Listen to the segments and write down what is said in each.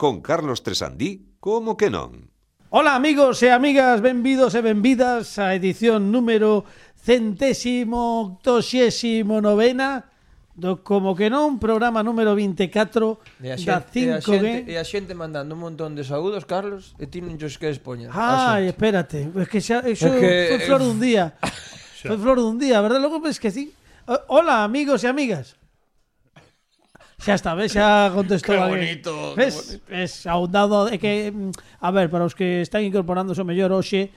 con Carlos Tresandí, como que non? Ola amigos e amigas, benvidos e benvidas á edición número centésimo octoxésimo novena do Como que non, programa número 24 e a xente, da 5G. E a xente mandando un montón de saúdos, Carlos, e ti non xos queres poñer. Ai, espérate, es que xa, eso é que... foi flor dun día. foi flor dun día, verdad? Logo me esqueci. Eh, hola amigos e amigas xa está, ves, xa contestou que bonito, que, ves, bonito. ves, ahondado é que, mm, a ver, para os que están incorporando o mellor hoxe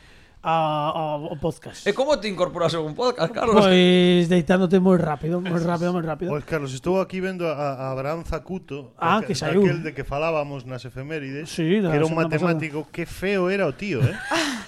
a ao podcast. E como te incorporas a un podcast, Carlos? Pois deitándote moi rápido, moi rápido, moi rápido. Pois Carlos, estou aquí vendo a, a Abraham Zacuto, ah, a, que saiu. aquel de que falábamos nas efemérides, sí, que era un matemático, pasada. que feo era o tío, eh?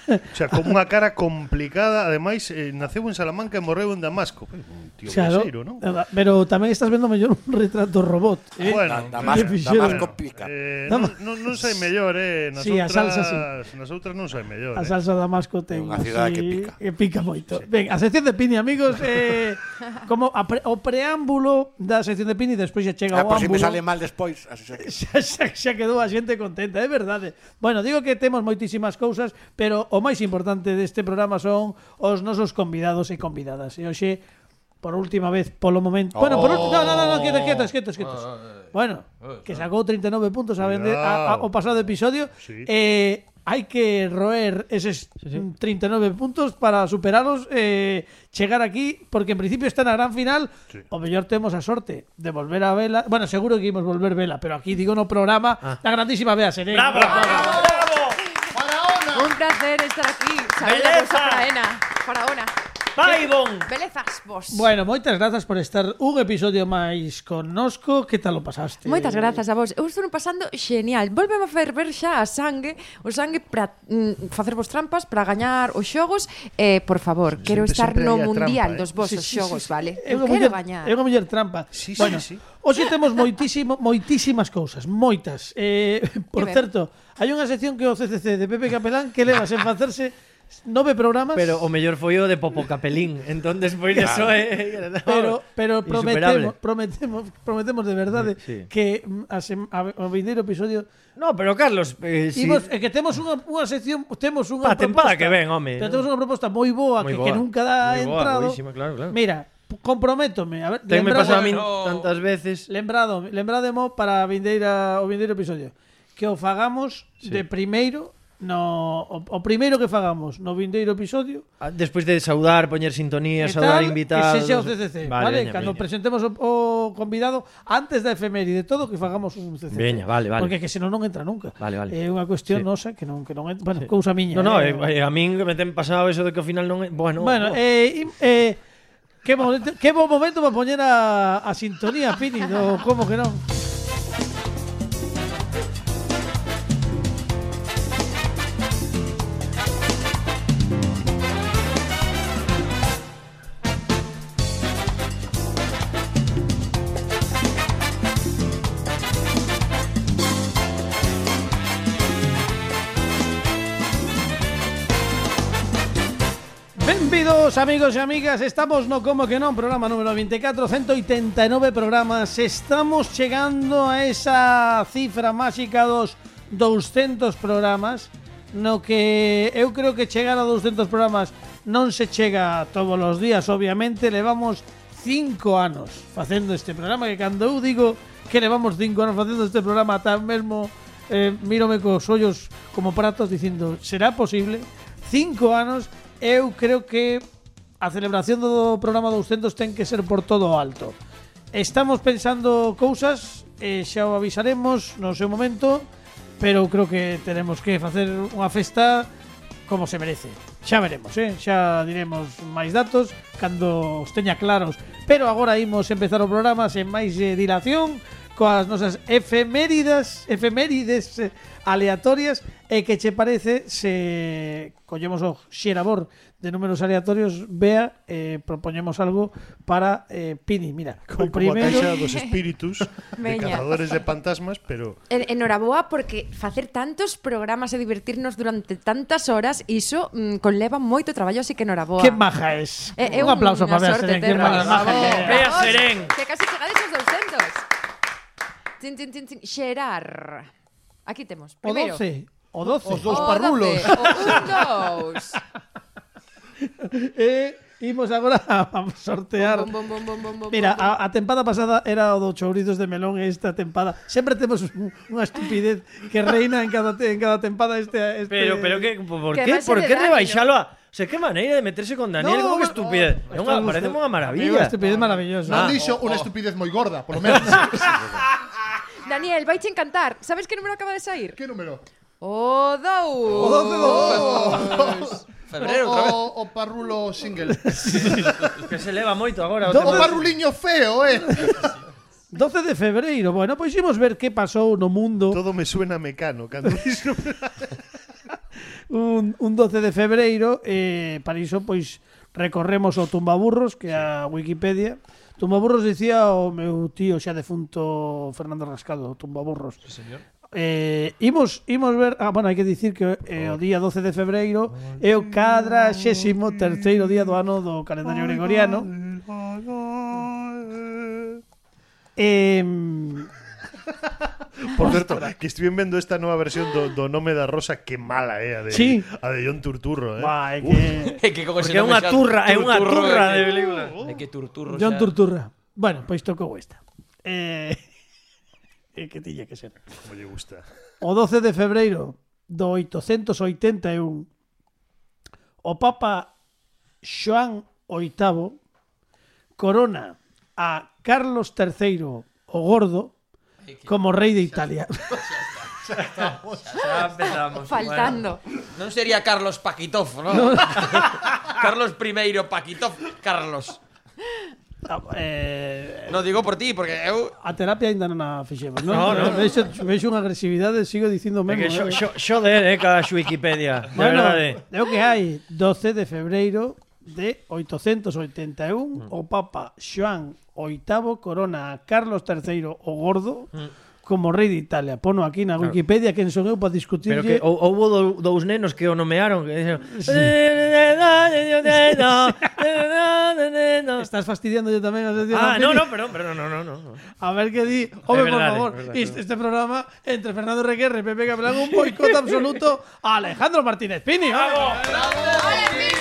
o sea, con unha cara complicada, ademais eh, naceu en Salamanca e morreu en Damasco. Un tío claro, beseiro, ¿no? Pero tamén estás vendo mellor un retrato robot, eh? Ah, bueno, Damas, Damasco pica. Eh, non, non, non sei mellor, eh? Nas sí, outras, a salsa sí. Nas outras non sei mellor. A eh. salsa? Damasco ten unha cidade que pica. Que pica moito. Sí. Ben, a sección de Pini, amigos, eh, como a pre, o preámbulo da sección de Pini despois xa chega ah, o por ámbulo. Si me sale mal despois, así xa, xa, xa, xa quedou a xente contenta, é verdade. Bueno, digo que temos moitísimas cousas, pero o máis importante deste programa son os nosos convidados e convidadas. E hoxe por última vez polo momento. Oh. Bueno, por último, no, no, no, no, quietos, quietos, quietos, quietos. Ah, ah, ah. Bueno, que sacou 39 puntos a vender a, a, o pasado episodio. Sí. Eh, hai que roer eses 39 puntos para superalos eh, chegar aquí, porque en principio está na gran final Sí. o mellor temos a sorte de volver a vela bueno, seguro que imos volver vela pero aquí digo no programa la grandísima Bea Serén bravo, Un placer estar aquí. Saludos a Paraena. Faraona. Vai, bon! Belezas vos. Bueno, moitas grazas por estar un episodio máis connosco. Que tal o pasaste? Moitas grazas a vos. Eu estou pasando xenial. Volveme a ferver xa a sangue, o sangue para mm, facervos trampas, para gañar os xogos. Eh, por favor, sempre, quero estar no mundial trampa, eh? dos vosos sí, sí, xogos, sí, sí. vale? Eu, eu quero muller, gañar. É unha muller trampa. Sí, sí, bueno, sí, sí. Hoxe temos moitísimo, moitísimas cousas, moitas. Eh, por certo, hai unha sección que o CCC de Pepe Capelán que leva sen facerse nove programas. Pero o mellor foi o de Popocapelín, entón despois de claro. eso é eh, Pero pero prometemos, prometemos, prometemos de verdade sí. que mm, a, sem, a, o vindeiro episodio No, pero Carlos, eh, si... Imos, é que temos unha, unha sección, temos unha pa, tempada que ven, home. Pero temos unha proposta moi boa, moi que, boa. que nunca dá moi boa, entrado. Boísima, claro, claro. Mira, comprométome, a ver, Tenme pasado a min no. tantas veces. Lembrado, lembrademo para a vindeira o vindeiro episodio que o fagamos sí. de primeiro no o, o primeiro que fagamos no vindeiro episodio ah, despois de saudar, poñer sintonía, e saudar tal, invitados. Que sexa o CCC, vale, vale cando veña. presentemos o, o convidado antes da efeméride, todo que fagamos un CCC. Veña, vale, vale. Porque que senón non entra nunca. Vale, vale. É unha cuestión sí. nosa que non que non entra, bueno, sí. cousa miña. No, no, eh, eh, eh a min que me ten pasado eso de que ao final non, bueno. Bueno, oh. eh eh que momento, que bo momento para poñer a, a sintonía, Pini, no, como que non. Benvidos amigos e amigas, estamos no Como que non, programa número 24, 189 programas. Estamos chegando a esa cifra máxica dos 200 programas. No que eu creo que chegar a 200 programas non se chega todos os días, obviamente. Levamos 5 anos facendo este programa Que cando eu digo que levamos 5 anos facendo este programa Tan mesmo eh, mírome cos ollos como pratos dicindo Será posible? 5 anos eu creo que a celebración do programa 200 ten que ser por todo o alto. Estamos pensando cousas, e xa o avisaremos no seu momento, pero creo que tenemos que facer unha festa como se merece. Xa veremos, eh? xa diremos máis datos cando os teña claros. Pero agora imos empezar o programa sen máis eh, dilación coas nosas efeméridas, efemérides eh, aleatorias e que che parece se collemos o xerabor de números aleatorios, vea, eh, propoñemos algo para eh, Pini. Mira, como, o primeiro... Como a caixa dos espíritus, de Veña. cazadores de fantasmas, pero... En, enhoraboa porque facer tantos programas e divertirnos durante tantas horas, iso mm, conleva moito traballo, así que enhoraboa. Que maja es. Eh, eh, un aplauso para Bea Serén. Que maja, maja. Bea Serén. Que casi chegades aos 200. Tin, tin, tin, tin. Xerar. Aquí temos. Primeiro, o 12, o 12. Os dous parrulos. O 1, 2. e imos agora a sortear. Bom, bom, bom, bom, bom, Mira, a, a tempada pasada era o do chourizos de melón e esta tempada sempre temos un- unha estupidez que reina en cada te- en cada tempada este este Pero, pero que, por Que vai ser por de que rebaixalo a... O sea, que maneira de meterse con Daniel, No, como que estupidez. É unha, parece unha Amigo, maravilla. estupidez maravillosa. Non Ah, dixo unha estupidez moi gorda, polo menos. Daniel, vai che encantar. Sabes que número acaba de sair? Que número? Oh, oh, o 2. O 12 do oh. Febrero, outra vez. O, o parrulo single. que se leva moito agora. O, o parruliño feo, eh. 12 de febreiro. Bueno, pois imos ver que pasou no mundo. Todo me suena mecano cando un, un 12 de febreiro, eh, para iso pois recorremos o tumbaburros que a Wikipedia Tumbaburros dicía o meu tío xa defunto Fernando Rascado, Tumbaburros. Sí, señor. Eh, imos, imos ver, ah, bueno, hai que dicir que eh, o día 12 de febreiro é o cadra xésimo terceiro día do ano do calendario gregoriano. Eh, Por certo, que estive vendo esta nova versión do, do nome da rosa que mala é eh, a de, sí. a de John Turturro, eh. Bah, é que, é que é unha turra, é unha turra de película. É que Turturro. John xa... Turturra. Bueno, pois tocou esta. Eh, é que tiña que ser. Como lle gusta. O 12 de febreiro do 881 o Papa Xoán VIII corona a Carlos III o Gordo como rei de Italia. Xa empezamos. Faltando. Non sería Carlos Paquitov, ¿no? Carlos I Paquitov, Carlos. eh, Non digo por ti, porque eu a terapia ainda non a fixemos, non? No, no. Vexo, vexo unha agresividade, sigo dicindo É mesmo. que xo, eh. xo, xo de eh, cada Wikipedia. De Bueno, verdade. é o que hai 12 de febreiro de 881 mm. o Papa Xoán VIII corona a Carlos III o Gordo mm. como rei de Italia. Pono aquí na Wikipedia claro. quen son eu para discutir. Pero que ou, houbo do, dous nenos que o nomearon que dixeron sí. Estás fastidiando yo tamén a Ah, no, no, perdón, pero no, no, no, no. A ver que di, home, por favor, verdad, este, este programa entre Fernando Requerre e Pepe Capelán un boicot absoluto a Alejandro Martínez Pini. Bravo, bravo. bravo.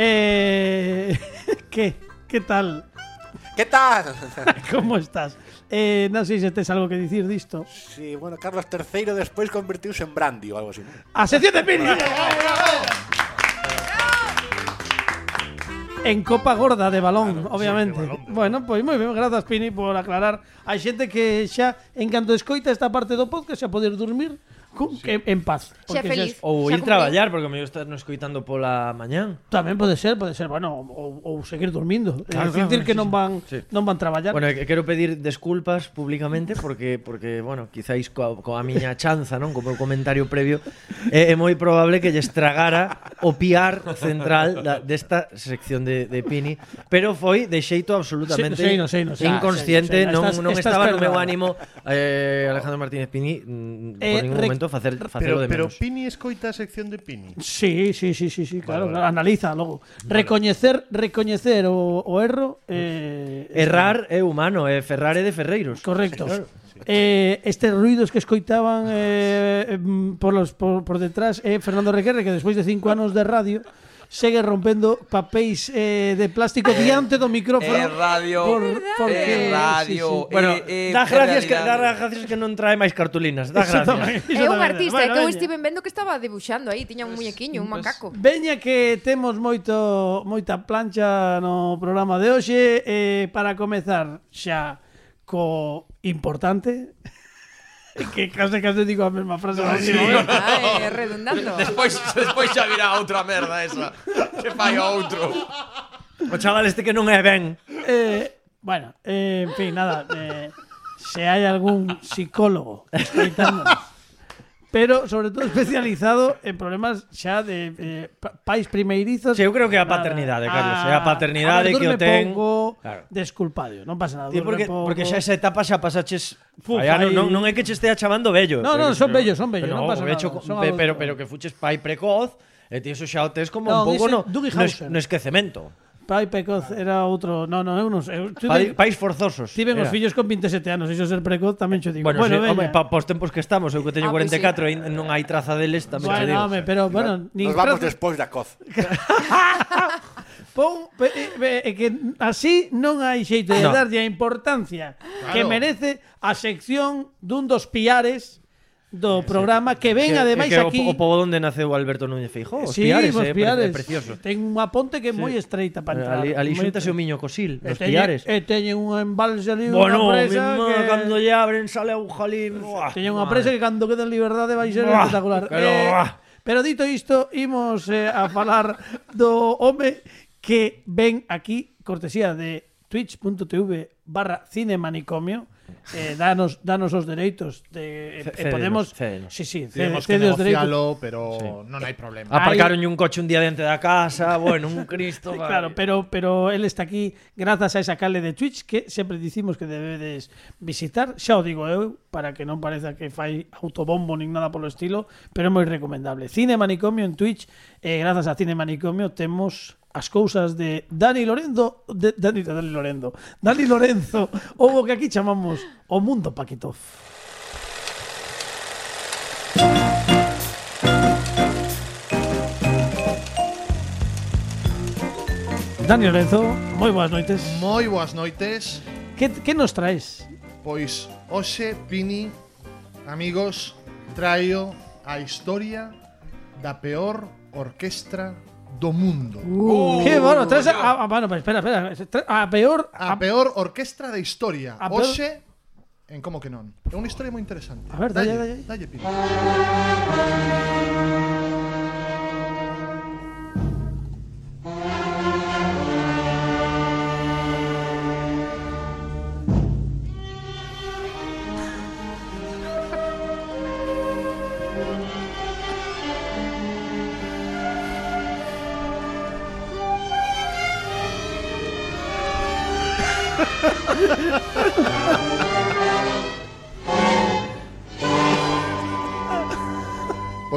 Eh, ¿Qué? ¿Qué tal? Que tal? ¿Cómo estás? Eh, non sei se tes algo que dicir disto Sí, bueno, Carlos III despois convertiuse en brandy ou algo así A sección de Pini En copa gorda de balón, Claro, obviamente sí, de balón, de Bueno, pois moi ben, grazas Pini por aclarar Hai xente que xa, en canto escoita esta parte do podcast Xa poder dormir con, sí. en, en paz. Porque feliz. Xas, ou ir traballar, porque me estás no escoitando pola mañán. Tamén pode ser, pode ser, bueno, ou, ou seguir dormindo. Claro, eh, claro, que sí, non van sí. non van traballar. Bueno, quero pedir desculpas públicamente porque porque bueno, quizáis coa, coa miña chanza, non, co meu comentario previo, é, é moi probable que lle estragara o piar central da, desta sección de, de Pini, pero foi de xeito absolutamente sí, sí, no, sí, no, inconsciente, sí, no, sí, no, sí, non, estás, non estás estaba no meu ánimo eh, Alejandro Martínez Pini mm, eh, por ningún momento momento facer facelo pero, de menos. Pero Pini escoita a sección de Pini. Sí, sí, sí, sí, sí claro, vale, vale. analiza logo. Vale. Recoñecer, recoñecer o, o erro eh, eh errar é humano, eh, é eh, Ferrari de Ferreiros. Correcto. Sí, claro. Eh, estes ruidos que escoitaban eh, por, los, por, por detrás é eh, Fernando Requerre que despois de cinco anos de radio segue rompendo papéis eh, de plástico eh, diante do micrófono. É eh, radio, por, eh, porque, eh, radio. Sí, sí. Bueno, eh, dá gracias que dá gracias que non trae máis cartulinas. Dá gracias. É un artista bueno, que eu estive vendo que estaba debuxando aí, tiña un pues, muñequiño, un macaco. Pues, veña que temos moito moita plancha no programa de hoxe eh, para comezar xa co importante que case case digo a mesma frase no, ah, sí. ¿eh? Ai, ah, eh, redundando. Despois despois xa virá outra merda esa que fai outro. O chaval este que non é ben. Eh, bueno, eh, en fin, nada, eh, se hai algún psicólogo escoitándonos pero sobre todo especializado en problemas xa de eh, pais primeirizos. Sí, eu creo que a paternidade, ah, Carlos, a, a paternidade a ver, que o ten. Pongo claro. desculpado, non pasa nada. Sí, porque, pongo... porque xa esa etapa xa pasaches Fuf, Allá, aí... non, non é que che estea chamando vello. No, no, son vellos, son vellos, non pasa nada. Son pe, pero, pero que fuches pai precoz, e ti eso xa o tes como no, un pouco no, no, no esquecemento. Pai precoz era outro, non, non, eu non sei. Eu, Pai, pais forzosos. Tiven era. os fillos con 27 anos, iso ser precoz tamén xo digo. Bueno, bueno sí, home, pa, pos tempos que estamos, eu que teño ah, pois 44 e non hai traza deles, tamén bueno, xo digo. Home, pero bueno, nin Nos vamos traza... despois da coz. Pon, pe, eh, pe, pe, que así non hai xeito de no. darlle a importancia claro. que merece a sección dun dos piares do programa que ven que, ademais que aquí o, o pobo onde naceu Alberto Núñez Feijó os sí, Piares, os eh, piares. É, eh, precioso. Ten unha ponte que é sí. moi estreita para eh, entrar ali, ali xuntase o miño cosil e nos teñe, Piares. e teñen un embalse ali bueno, unha presa que... cando lle abren sale a un jalín teñen unha presa que cando queda en liberdade vai ser buah, espectacular. pero, eh, buah. pero dito isto imos eh, a falar do home que ven aquí cortesía de twitch.tv barra cinemanicomio eh, danos danos os dereitos de, eh, eh, podemos cédenos. sí, sí, cede, Tivemos que cede os dereitos negocialo, pero non hai problema. Aparcaron un coche un día dente da casa, bueno, un Cristo. Vale. claro, pero pero él está aquí grazas a esa cale de Twitch que sempre dicimos que debedes visitar. Xa o digo eu para que non pareza que fai autobombo nin nada polo estilo, pero é moi recomendable. Cine Manicomio en Twitch, eh, grazas a Cine Manicomio temos as cousas de Dani Lorenzo, de Dani, Dani Lorenzo, Dani Lorenzo, ou o que aquí chamamos o mundo Paquitov. Dani Lorenzo, moi boas noites. Moi boas noites. Que, que nos traes? Pois, hoxe, Pini, amigos, traio a historia da peor orquestra do mundo. Uh, oh, que bueno, traes a, ah, a, ah, bueno, espera, espera, a ah, peor a, a peor orquestra de historia. A peor... Oxe en como que non. É unha historia moi interesante. A ver, dalle, dalle, dalle, dalle, dalle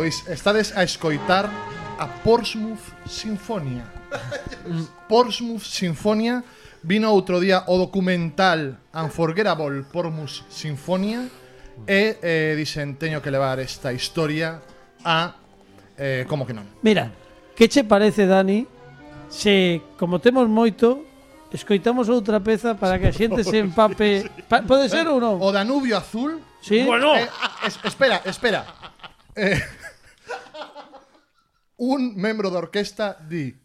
Pois estades a escoitar a Portsmouth Sinfonia. Portsmouth Sinfonia vino outro día o documental Unforgettable Portsmouth Sinfonia e eh, dixen teño que levar esta historia a eh, como que non. Mira, que che parece, Dani, se como temos moito Escoitamos outra peza para que a xente se empape pa, Pode ser ou non? O Danubio Azul Sí. Bueno. Eh, es, espera, espera. Eh, un membro da orquesta di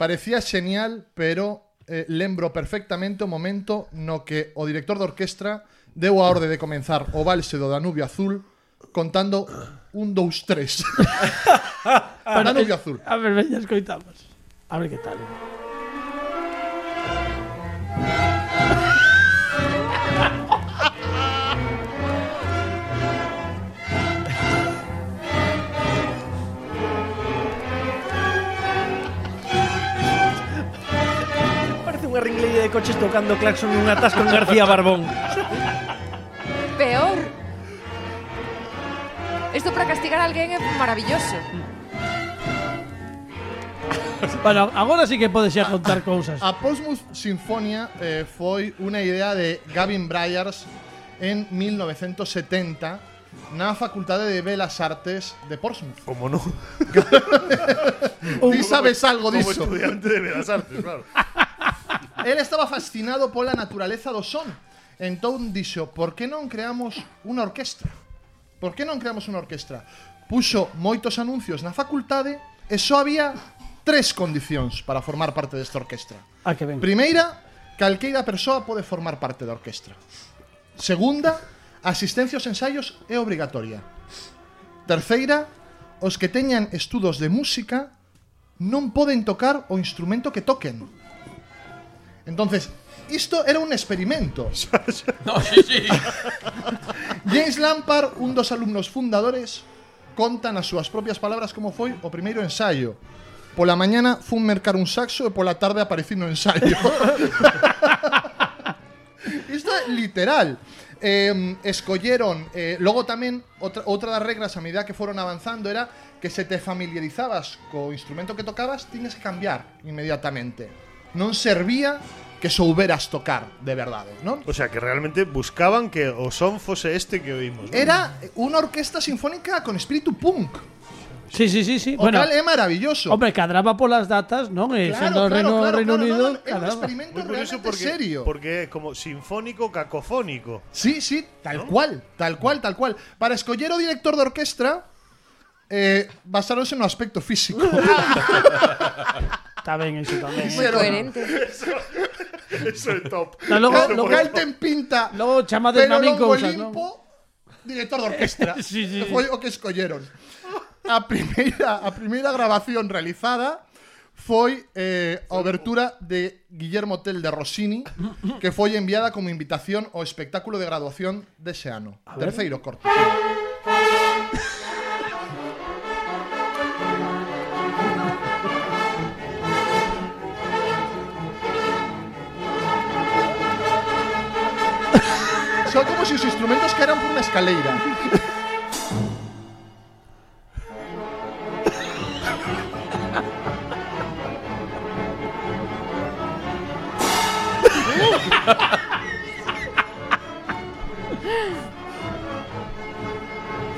Parecía xenial, pero eh, lembro perfectamente o momento no que o director da orquestra deu a orde de comenzar o valse do Danubio Azul contando un, dous, tres. Danubio Azul. A ver, veña, escoitamos. A ver que tal. De coches tocando claxon nun atasco en García Barbón. Peor. Isto para castigar a alguén é maravilloso. Bueno, agora sí que podes xa contar cousas. A Portsmouth Sinfonia eh, foi unha idea de Gavin Bryars en 1970 na Facultade de Belas Artes de Portsmouth. Como non? Ti sabes algo Como diso? estudiante de Belas Artes, claro. El estaba fascinado pola naturaleza do son. Entón dixo, por que non creamos unha orquestra? Por que non creamos unha orquestra? Puxo moitos anuncios na facultade e só había tres condicións para formar parte desta orquestra. Ah, que ben. Primeira, calqueira persoa pode formar parte da orquestra. Segunda, asistencia aos ensaios é obrigatoria. Terceira, os que teñan estudos de música non poden tocar o instrumento que toquen. Entonces, isto era un experimento. No, sí, sí. James Lampard, un dos alumnos fundadores, conta nas súas propias palabras como foi o primeiro ensaio. Pola mañana fun mercar un saxo e pola tarde aparecí no ensaio. Isto é literal. Eh, escolleron eh, Logo tamén outra, outra das regras a medida que foron avanzando Era que se te familiarizabas co instrumento que tocabas Tienes que cambiar inmediatamente non servía que souberas tocar de verdade, non? O sea, que realmente buscaban que o son fose este que oímos. ¿no? Era unha orquesta sinfónica con espírito punk. Sí, sí, sí, sí. O Bueno, cal é maravilloso. hombre, cadraba polas datas, non? Eh, sendo Reino, Reino Unido, no, no, é un cadraba. experimento Muy realmente porque, serio. porque é como sinfónico cacofónico. Sí, sí, tal cual, tal cual, tal cual. Para escoller o director de orquestra, eh, basáronse no aspecto físico. Está ben eso tamén. Eso, eh. Moi coherente. Eso, é top. No, logo, eso logo, Galten pinta. Logo chamades na min cousas, non? director de orquestra. sí, sí, Foi o que escolleron. A primeira, a primeira grabación realizada foi eh, a obertura de Guillermo Tell de Rossini que foi enviada como invitación ao espectáculo de graduación dese ano. Terceiro corte. Son como si os instrumentos que eran por unha escaleira.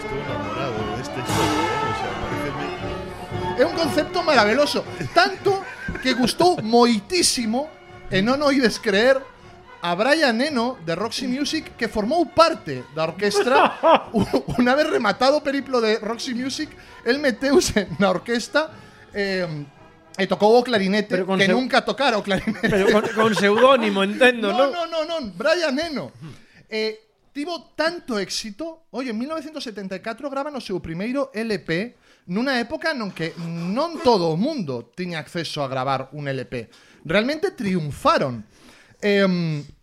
Estou enamorado deste show. eh? o sea, pareceme... É un concepto maravilloso, tanto que gustou moitísimo e non oides creer a Brian Eno de Roxy Music que formou parte da orquestra. Unha vez rematado o periplo de Roxy Music el meteuse na orquesta eh, e tocou o clarinete pero que seu... nunca tocara o clarinete. Pero con, con seudónimo entendo no, no, no, no, no, Brian Eno. Eh, tivo tanto éxito oye, en 1974 graban o seu primeiro LP nunha época non que non todo o mundo tiña acceso a gravar un LP realmente triunfaron. Eh,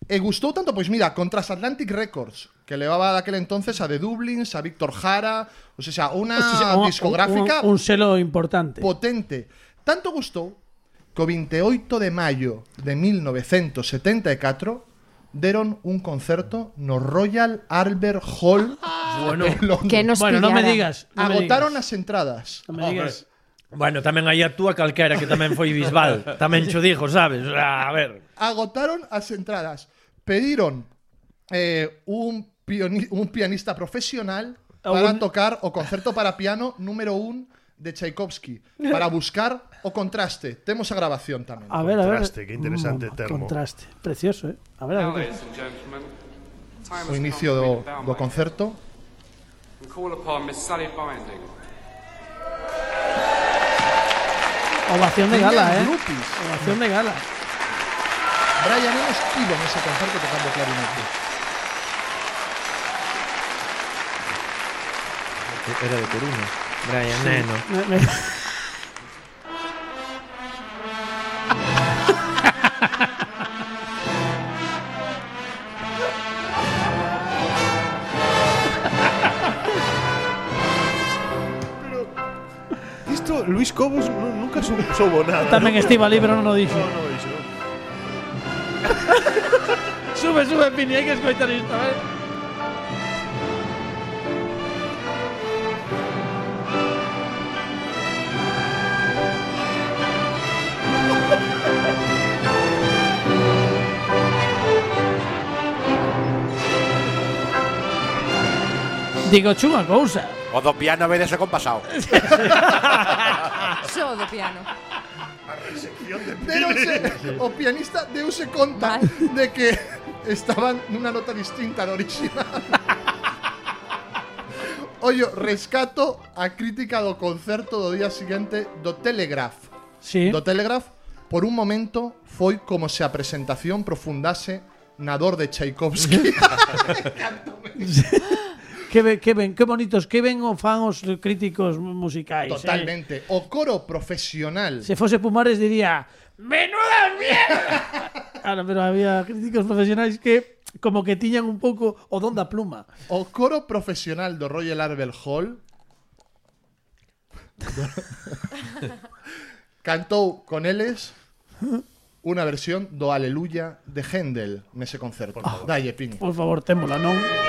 e gustou tanto, pois mira, con Transatlantic Records, que levaba daquel entonces a The Dublins, a Víctor Jara, o sea, unha O sea, un- discográfica un, un selo importante. potente. Tanto gustou que o 28 de maio de 1974 deron un concerto no Royal Albert Hall Bueno, de Londres. Que nos bueno, non me digas. Me Agotaron digas. as entradas. Non me digas. Bueno, tamén aí actúa calquera que tamén foi Bisbal. Tamén cho dijo, sabes? A ver. Agotaron as entradas. Pediron eh, un, un pianista profesional para un... tocar o concerto para piano número 1 de Tchaikovsky para buscar o contraste. Temos a grabación tamén. A ver, contraste, a ver. que interesante mm, termo. Contraste, precioso, eh. A ver, a ver. O inicio do, do concerto. call upon Miss Sally Binding Ovación de gala, eh. Ovación de gala. Brian Eno estivo nese concerto tocando clarinete. Era de Coruña. Brian Neno. Me- me- Isto, Luis Cobos sou, soubo nada. Tamén estiva non o dixo. No, no. Sube, sube, Pini, hai que escoitar isto, eh. Digo, chunha cousa. O do piano vedese compasado. Só do piano. Deronse, o pianista deuse conta Mal. de que estaban nunha nota distinta do original. Ollo, rescato a crítica do concerto do día seguinte do Telegraph. Sí. Do Telegraph, por un momento, foi como se a presentación profundase na dor de Tchaikovsky. que ben, que ben, que bonitos, que ben o fan os críticos musicais. Totalmente. Eh? O coro profesional. Se fose Pumares diría, menuda mierda. Ahora, pero había críticos profesionais que como que tiñan un pouco o don da pluma. O coro profesional do Royal Arbel Hall cantou con eles unha versión do Aleluya de Händel nese concerto. Oh, Dalle, Pin. Por favor, témola, non?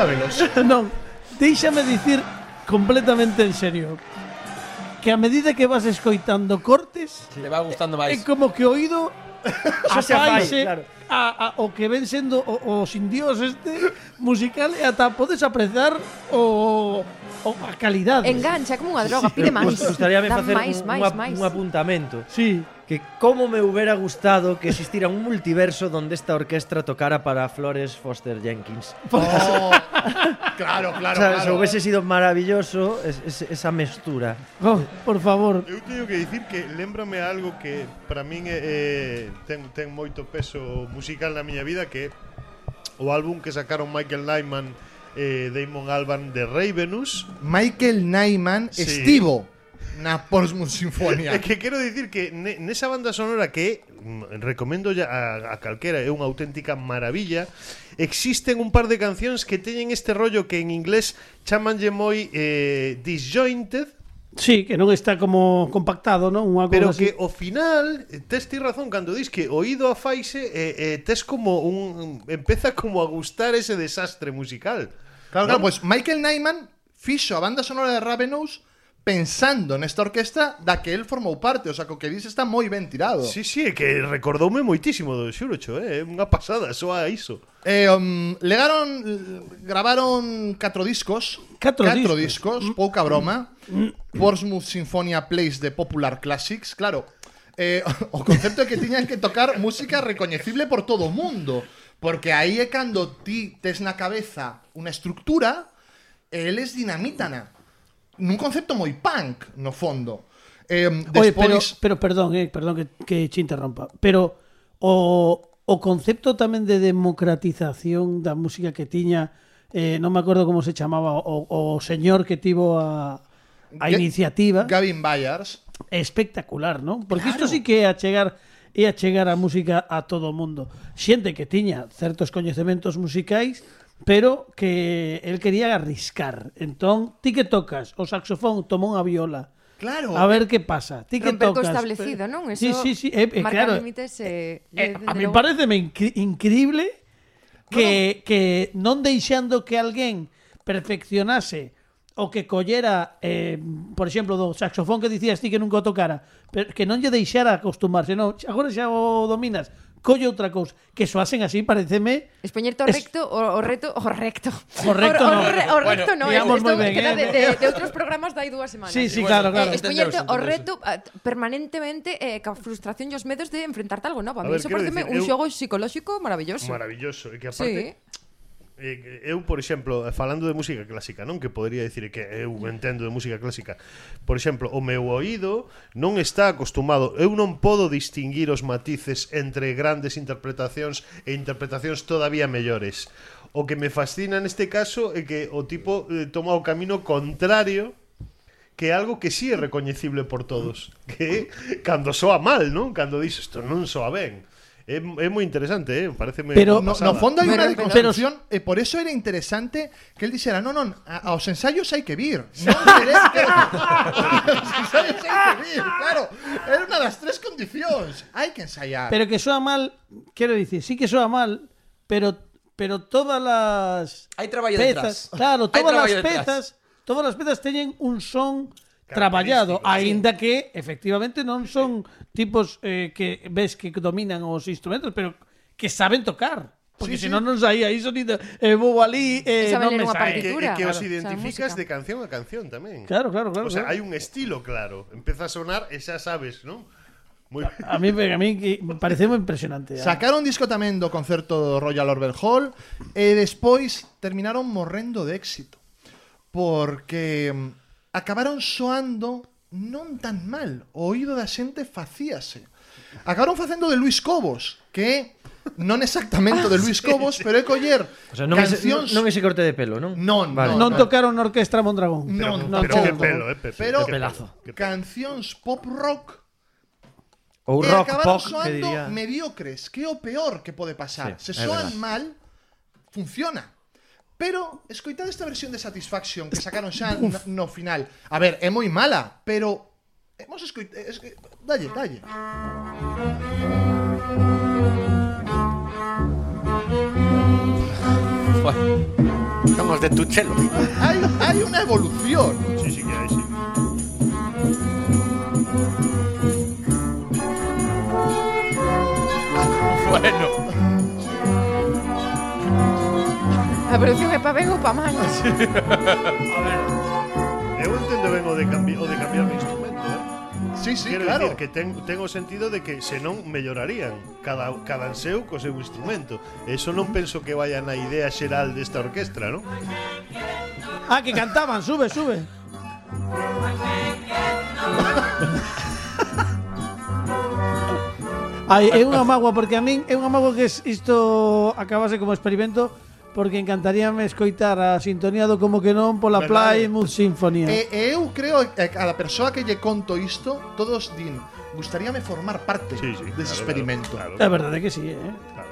Relávelos. non, deixame dicir completamente en serio que a medida que vas escoitando cortes le te va gustando máis. É como que o oído apaixe claro. a, a, o que ven sendo o, o sin dios este musical e ata podes apreciar o, o a calidade. Engancha como unha droga, sí. pide máis. Gustaríame facer máis, un, máis, un, máis. un apuntamento. Sí que como me hubiera gustado que existiera un multiverso donde esta orquesta tocara para Flores Foster Jenkins. Oh, claro, claro, ¿Sabes? claro. Hubiese sido maravilloso es, es, esa mestura. Oh, por favor. Eu teño que dicir que lembrame algo que para min eh, ten, ten moito peso musical na miña vida que o álbum que sacaron Michael Nyman eh, Damon Alban de Ravenous Michael Nyman sí. estivo na Portsmouth Sinfonía. É que quero dicir que ne, nesa banda sonora que mm, recomendo ya a, a calquera, é unha auténtica maravilla, existen un par de cancións que teñen este rollo que en inglés chamanlle moi eh, disjointed, Sí, que non está como compactado, non? Unha Pero así. que ao final tes ti razón cando dis que oído a faise e eh, eh, tes como un empeza como a gustar ese desastre musical. Claro, claro, pois pues Michael Nyman fixo a banda sonora de Ravenous pensando nesta orquesta da que el formou parte, o sea, co que dis está moi ben tirado. Sí, sí, é que recordoume moitísimo do Xurocho, eh, é eh? unha pasada, soa iso. Eh, um, legaron gravaron catro discos, catro, catro discos, discos mm. pouca broma. Mm. mm. Portsmouth Sinfonia Plays de Popular Classics, claro. Eh, o concepto é que tiñan que tocar música recoñecible por todo o mundo, porque aí é cando ti tes na cabeza unha estructura e eles dinamítana nun concepto moi punk no fondo. Eh, despois... Oye, pero, pero perdón, eh, perdón que, que che interrompa, pero o, o concepto tamén de democratización da música que tiña eh, non me acordo como se chamaba o, o señor que tivo a, a iniciativa Gavin Byers espectacular, non? Porque claro. isto sí que é a chegar e a chegar a música a todo o mundo. Xente que tiña certos coñecementos musicais pero que el quería arriscar. Entón, ti que tocas, o saxofón tomou unha viola, Claro. A ver que pasa. Ti que Romper tocas. establecido, non? Eso sí, sí, sí. Eh, eh, marca claro. límites eh, eh, de, eh, de a mí pareceme incri increíble que, bueno. que non deixando que alguén perfeccionase o que collera, eh, por exemplo, do saxofón que dicías ti que nunca o tocara, pero que non lle deixara acostumarse. non, agora xa o dominas, colle outra cousa. Que soasen así, pareceme... Espoñerto es... recto, o, o reto, o recto. O recto o, no. O, re, o recto bueno, no, eh, digamos esto, ben, queda eh, de, de, de outros programas dai dúas semanas. Sí, sí, bueno, claro, claro. Eh, espoñerte o reto eh, permanentemente eh, ca frustración e os medos de enfrentarte a algo novo. A mí a ver, eso pareceme decir, un xogo eu... psicolóxico maravilloso. Maravilloso, e que aparte... Sí Eh, eu, por exemplo, eh, falando de música clásica, non que podría dicir que eu entendo de música clásica. Por exemplo, o meu oído non está acostumado, eu non podo distinguir os matices entre grandes interpretacións e interpretacións todavía mellores. O que me fascina neste caso é que o tipo eh, toma o camino contrario que é algo que sí é recoñecible por todos, que cando soa mal, non? Cando dis isto non soa ben Es, es muy interesante, ¿eh? Parece muy Pero no, no fondo hay una deconstrucción. eh, por eso era interesante que él dijera: no, no, a, los ensayos hay que vir. No que. a los ensayos hay que vir, claro. Era una de las tres condiciones. Hay que ensayar. Pero que suena mal, quiero decir, sí que suena mal, pero, pero todas las. Hay trabajo pezas, detrás. Claro, todas las pezas. Todas las pezas tienen un son traballado, aínda que efectivamente non son tipos eh, que ves que dominan os instrumentos, pero que saben tocar. Porque sí, senón sí. non saía iso sonido eh, vou ali eh, non me sae. Que, que os identificas o sea, de canción a canción tamén. Claro, claro, claro. O sea, claro. hai un estilo claro. Empeza a sonar e xa sabes, non? Muy... A, a mí, a mí parece moi impresionante. Ya. Sacaron disco tamén do concerto do Royal Orbel Hall e despois terminaron morrendo de éxito. Porque mm, acabaron soando non tan mal o oído da xente facíase acabaron facendo de Luis Cobos que non exactamente de Luis Cobos pero é coller O sea, non ese, cancións non ese corte de pelo, non? Non, vale. non tocaron na Orquestra Mondragón. Non, non pero que todo. pelo, eh, Pepe, pero que pelazo. que cancións pop rock Ou rock acabaron pop, que soando diría. mediocres, que é o peor que pode pasar. Sí, Se soan verdad. mal, funciona. Pero, escoitad esta versión de Satisfaction que sacaron xa no, no final. A ver, é moi mala, pero hemos escoitado... Es que, dalle, dalle. ritmos de tu chelo. Hay, hay una evolución. Sí, sí que hai, sí. Bueno. A evolución é pa ben ou pa mal? Eu entendo ben o de, cambi o de cambiar de instrumento, eh? Sí, sí, Quero claro. dicir que ten, ten o sentido de que senón mellorarían cada, cada seu co seu instrumento. Eso non penso que vaya na idea xeral desta orquestra, non? Ah, que cantaban, sube, sube. Ai, é unha mágoa porque a min é unha mágoa que es- isto acabase como experimento porque encantaríame escoitar a sintonía do como que non pola Verdade. Play Mood Sinfonía. E, e eu creo que a la persoa que lle conto isto, todos din, gustaríame formar parte sí, sí, dese claro, experimento. Claro, claro. A verdade que sí, eh. Claro.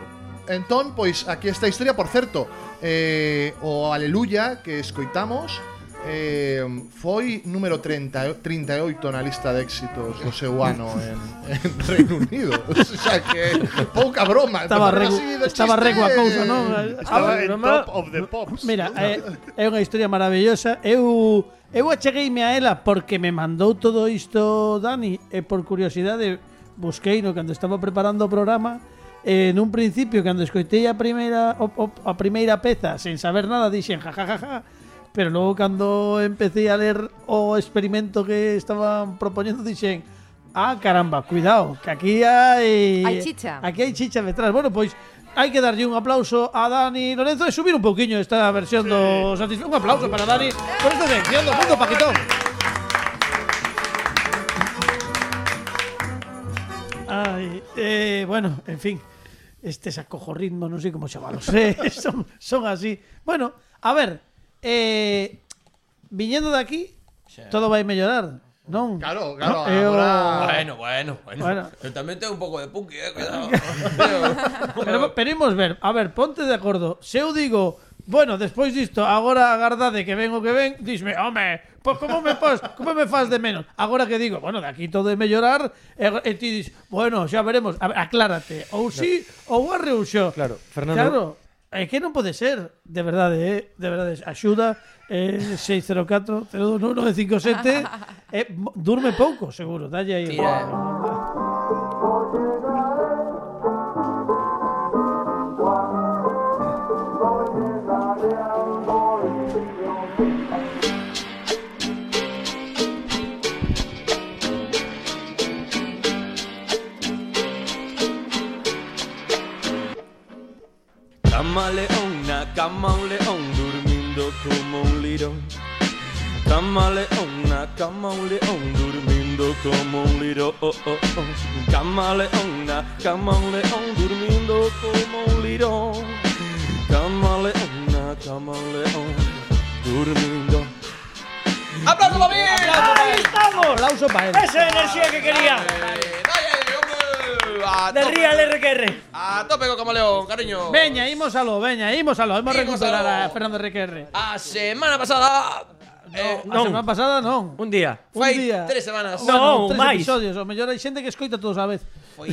Entón, pois, aquí esta historia, por certo, eh, o Aleluya que escoitamos, eh, foi número 30, 38 na lista de éxitos do seu ano en, en Reino Unido. O sea que pouca broma. Estaba regu, estaba regu a cousa, non? Estaba ah, en broma. top of the pops. Mira, é, é unha historia maravillosa. Eu eu achegueime a ela porque me mandou todo isto Dani e por curiosidade busquei no cando estaba preparando o programa e nun principio cando escoitei a primeira o, o, a primeira peza sen saber nada dixen jajajaja ja, ja, ja Pero logo cando empecé a ler o experimento que estaban propoñendo dixen Ah, caramba, cuidado, que aquí hai... Hai chicha. Aquí hai chicha detrás. Bueno, pois hai que darlle un aplauso a Dani Lorenzo e subir un pouquiño esta versión sí. do Satisfacción. Un aplauso para Dani por esta sección do Mundo Paquetón. Ai, eh, bueno, en fin, estes acojorritmos, non sei como chamalos, eh, son, son así. Bueno, a ver, Eh, viñendo de aquí, todo vai mellorar. Non? Claro, claro, eh, no, eu... agora... Bueno, bueno, bueno. bueno. Eu tamén tengo un pouco de punky, eh, cuidado. pero, pero imos ver, a ver, ponte de acordo. Se eu digo, bueno, despois disto, agora agardade que ven o que ven, disme, home, pois pues, como me faz, como me faz de menos? Agora que digo, bueno, de aquí todo é mellorar, e, e ti dis, bueno, xa veremos, a ver, aclárate, ou si, sí, ou arre ou xo. Claro, Fernando, claro. É que non pode ser, de verdade, eh? de verdade, axuda eh, 604 021 57, eh, durme pouco, seguro, dalle aí. Tira. Camaleona, camaleón, durmiendo como un lirón. Camaleona, camaleón, durmiendo como un lirón. Camaleona, camaleón, durmiendo como un lirón. Camaleona, camaleón, durmiendo. ¡Aplauso para mí! ¡Ahí estamos! Aplauso para él. Esa enerxía que quería a De Real RQR. A tope con camaleón, cariño. Veña, ímosalo, veña, ímosalo. Imos Hemos recuperado a Fernando RQR. A semana pasada eh, a semana pasada non. Un día. Un fai día. tres semanas. No, Tres máis. episodios, o mellor hai xente que escoita todos a vez. Foi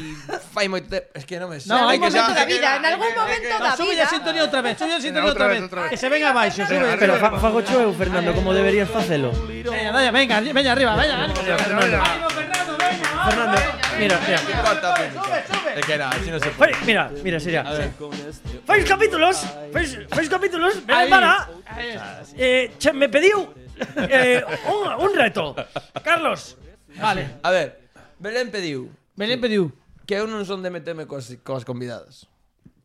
fai moito te- es que non me No, hai que momento da vida, en algún momento da vida. Sube a sintonía outra vez, sube a sintonía outra outra vez, vez. outra vez. Que se venga abaixo, sube. Pero fa, fago cho eu, Fernando, como deberías facelo. Veña, dai, venga, veña arriba, veña. ánimo, Fernando. Ánimo, Fernando, veña. Fernando, mira, mira. Sube, sube, sube. Es que nada, si no se Fai, puede. mira, mira, sería. Fais capítulos, fais, capítulos, ven Ahí. para. Eh, che, me pediu eh, un, un reto. Carlos, Vale. A ver, Belén pediu Belén pediu. que eu non son de meterme cos, cos convidadas.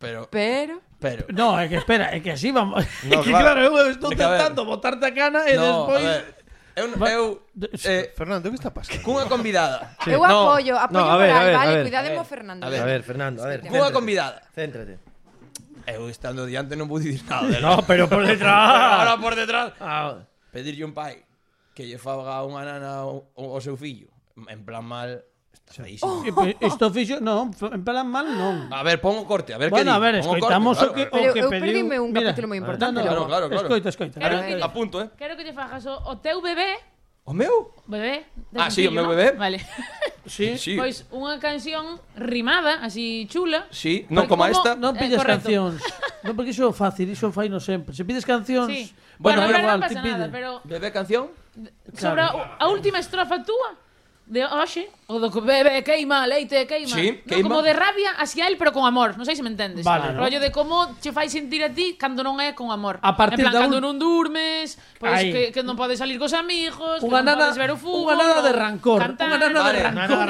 Pero, Pero pero. No, é que espera, é que así vamos. é No, que claro. claro, eu estou É que, a ver. tentando botarte a cana e No, despois a ver. Eu, eu eh, Fernando, que está pasando? Cunha convidada. Sí. Eu No, apoio, apoio no, a ver, moral, a ver, vale, a ver. cuidade mo Fernando. A A ver, Fernando, a ver. Cunha céntrate, convidada. Céntrate. Eu estando diante non vou dicir nada. dela. No, pero por detrás. Ahora por detrás Ah, pedirlle un pai que lle faga unha nana ao, ao seu fillo en plan mal Sí. Oh. Eh, Isto fixo, non, en plan mal non. A ver, pon o corte, a ver bueno, que Bueno, a ver, escoitamos corte, o que claro, o que pediu. Eu perdime un Mira, capítulo moi importante. No, no, claro, claro, claro. Escoita, escoita. Claro a punto, eh. Quero que te fajas o, o teu bebé. O meu? Bebé. Ah, sí, o meu bebé. Vale. Sí. sí. Pois unha canción rimada, así chula. Sí, non como, como esta. Non pides cancións. non porque iso é fácil, iso fai no sempre. Se pides cancións, sí. bueno, bueno pero igual, ti pide. Nada, pero... Bebé canción? Sobra a última estrofa túa de ah, hoxe, o do que bebe queima, leite queima. Sí, no, queima. Como de rabia hacia él, pero con amor. Non sei se me entendes. Vale, no. Rollo de como che fai sentir a ti cando non é con amor. A partir en plan, un... cando non durmes, pois Ahí. que, que non podes salir cos amigos, unha que nana, non podes ver o fútbol. Unha nana de rancor. Cantar, unha nana vale. de rancor.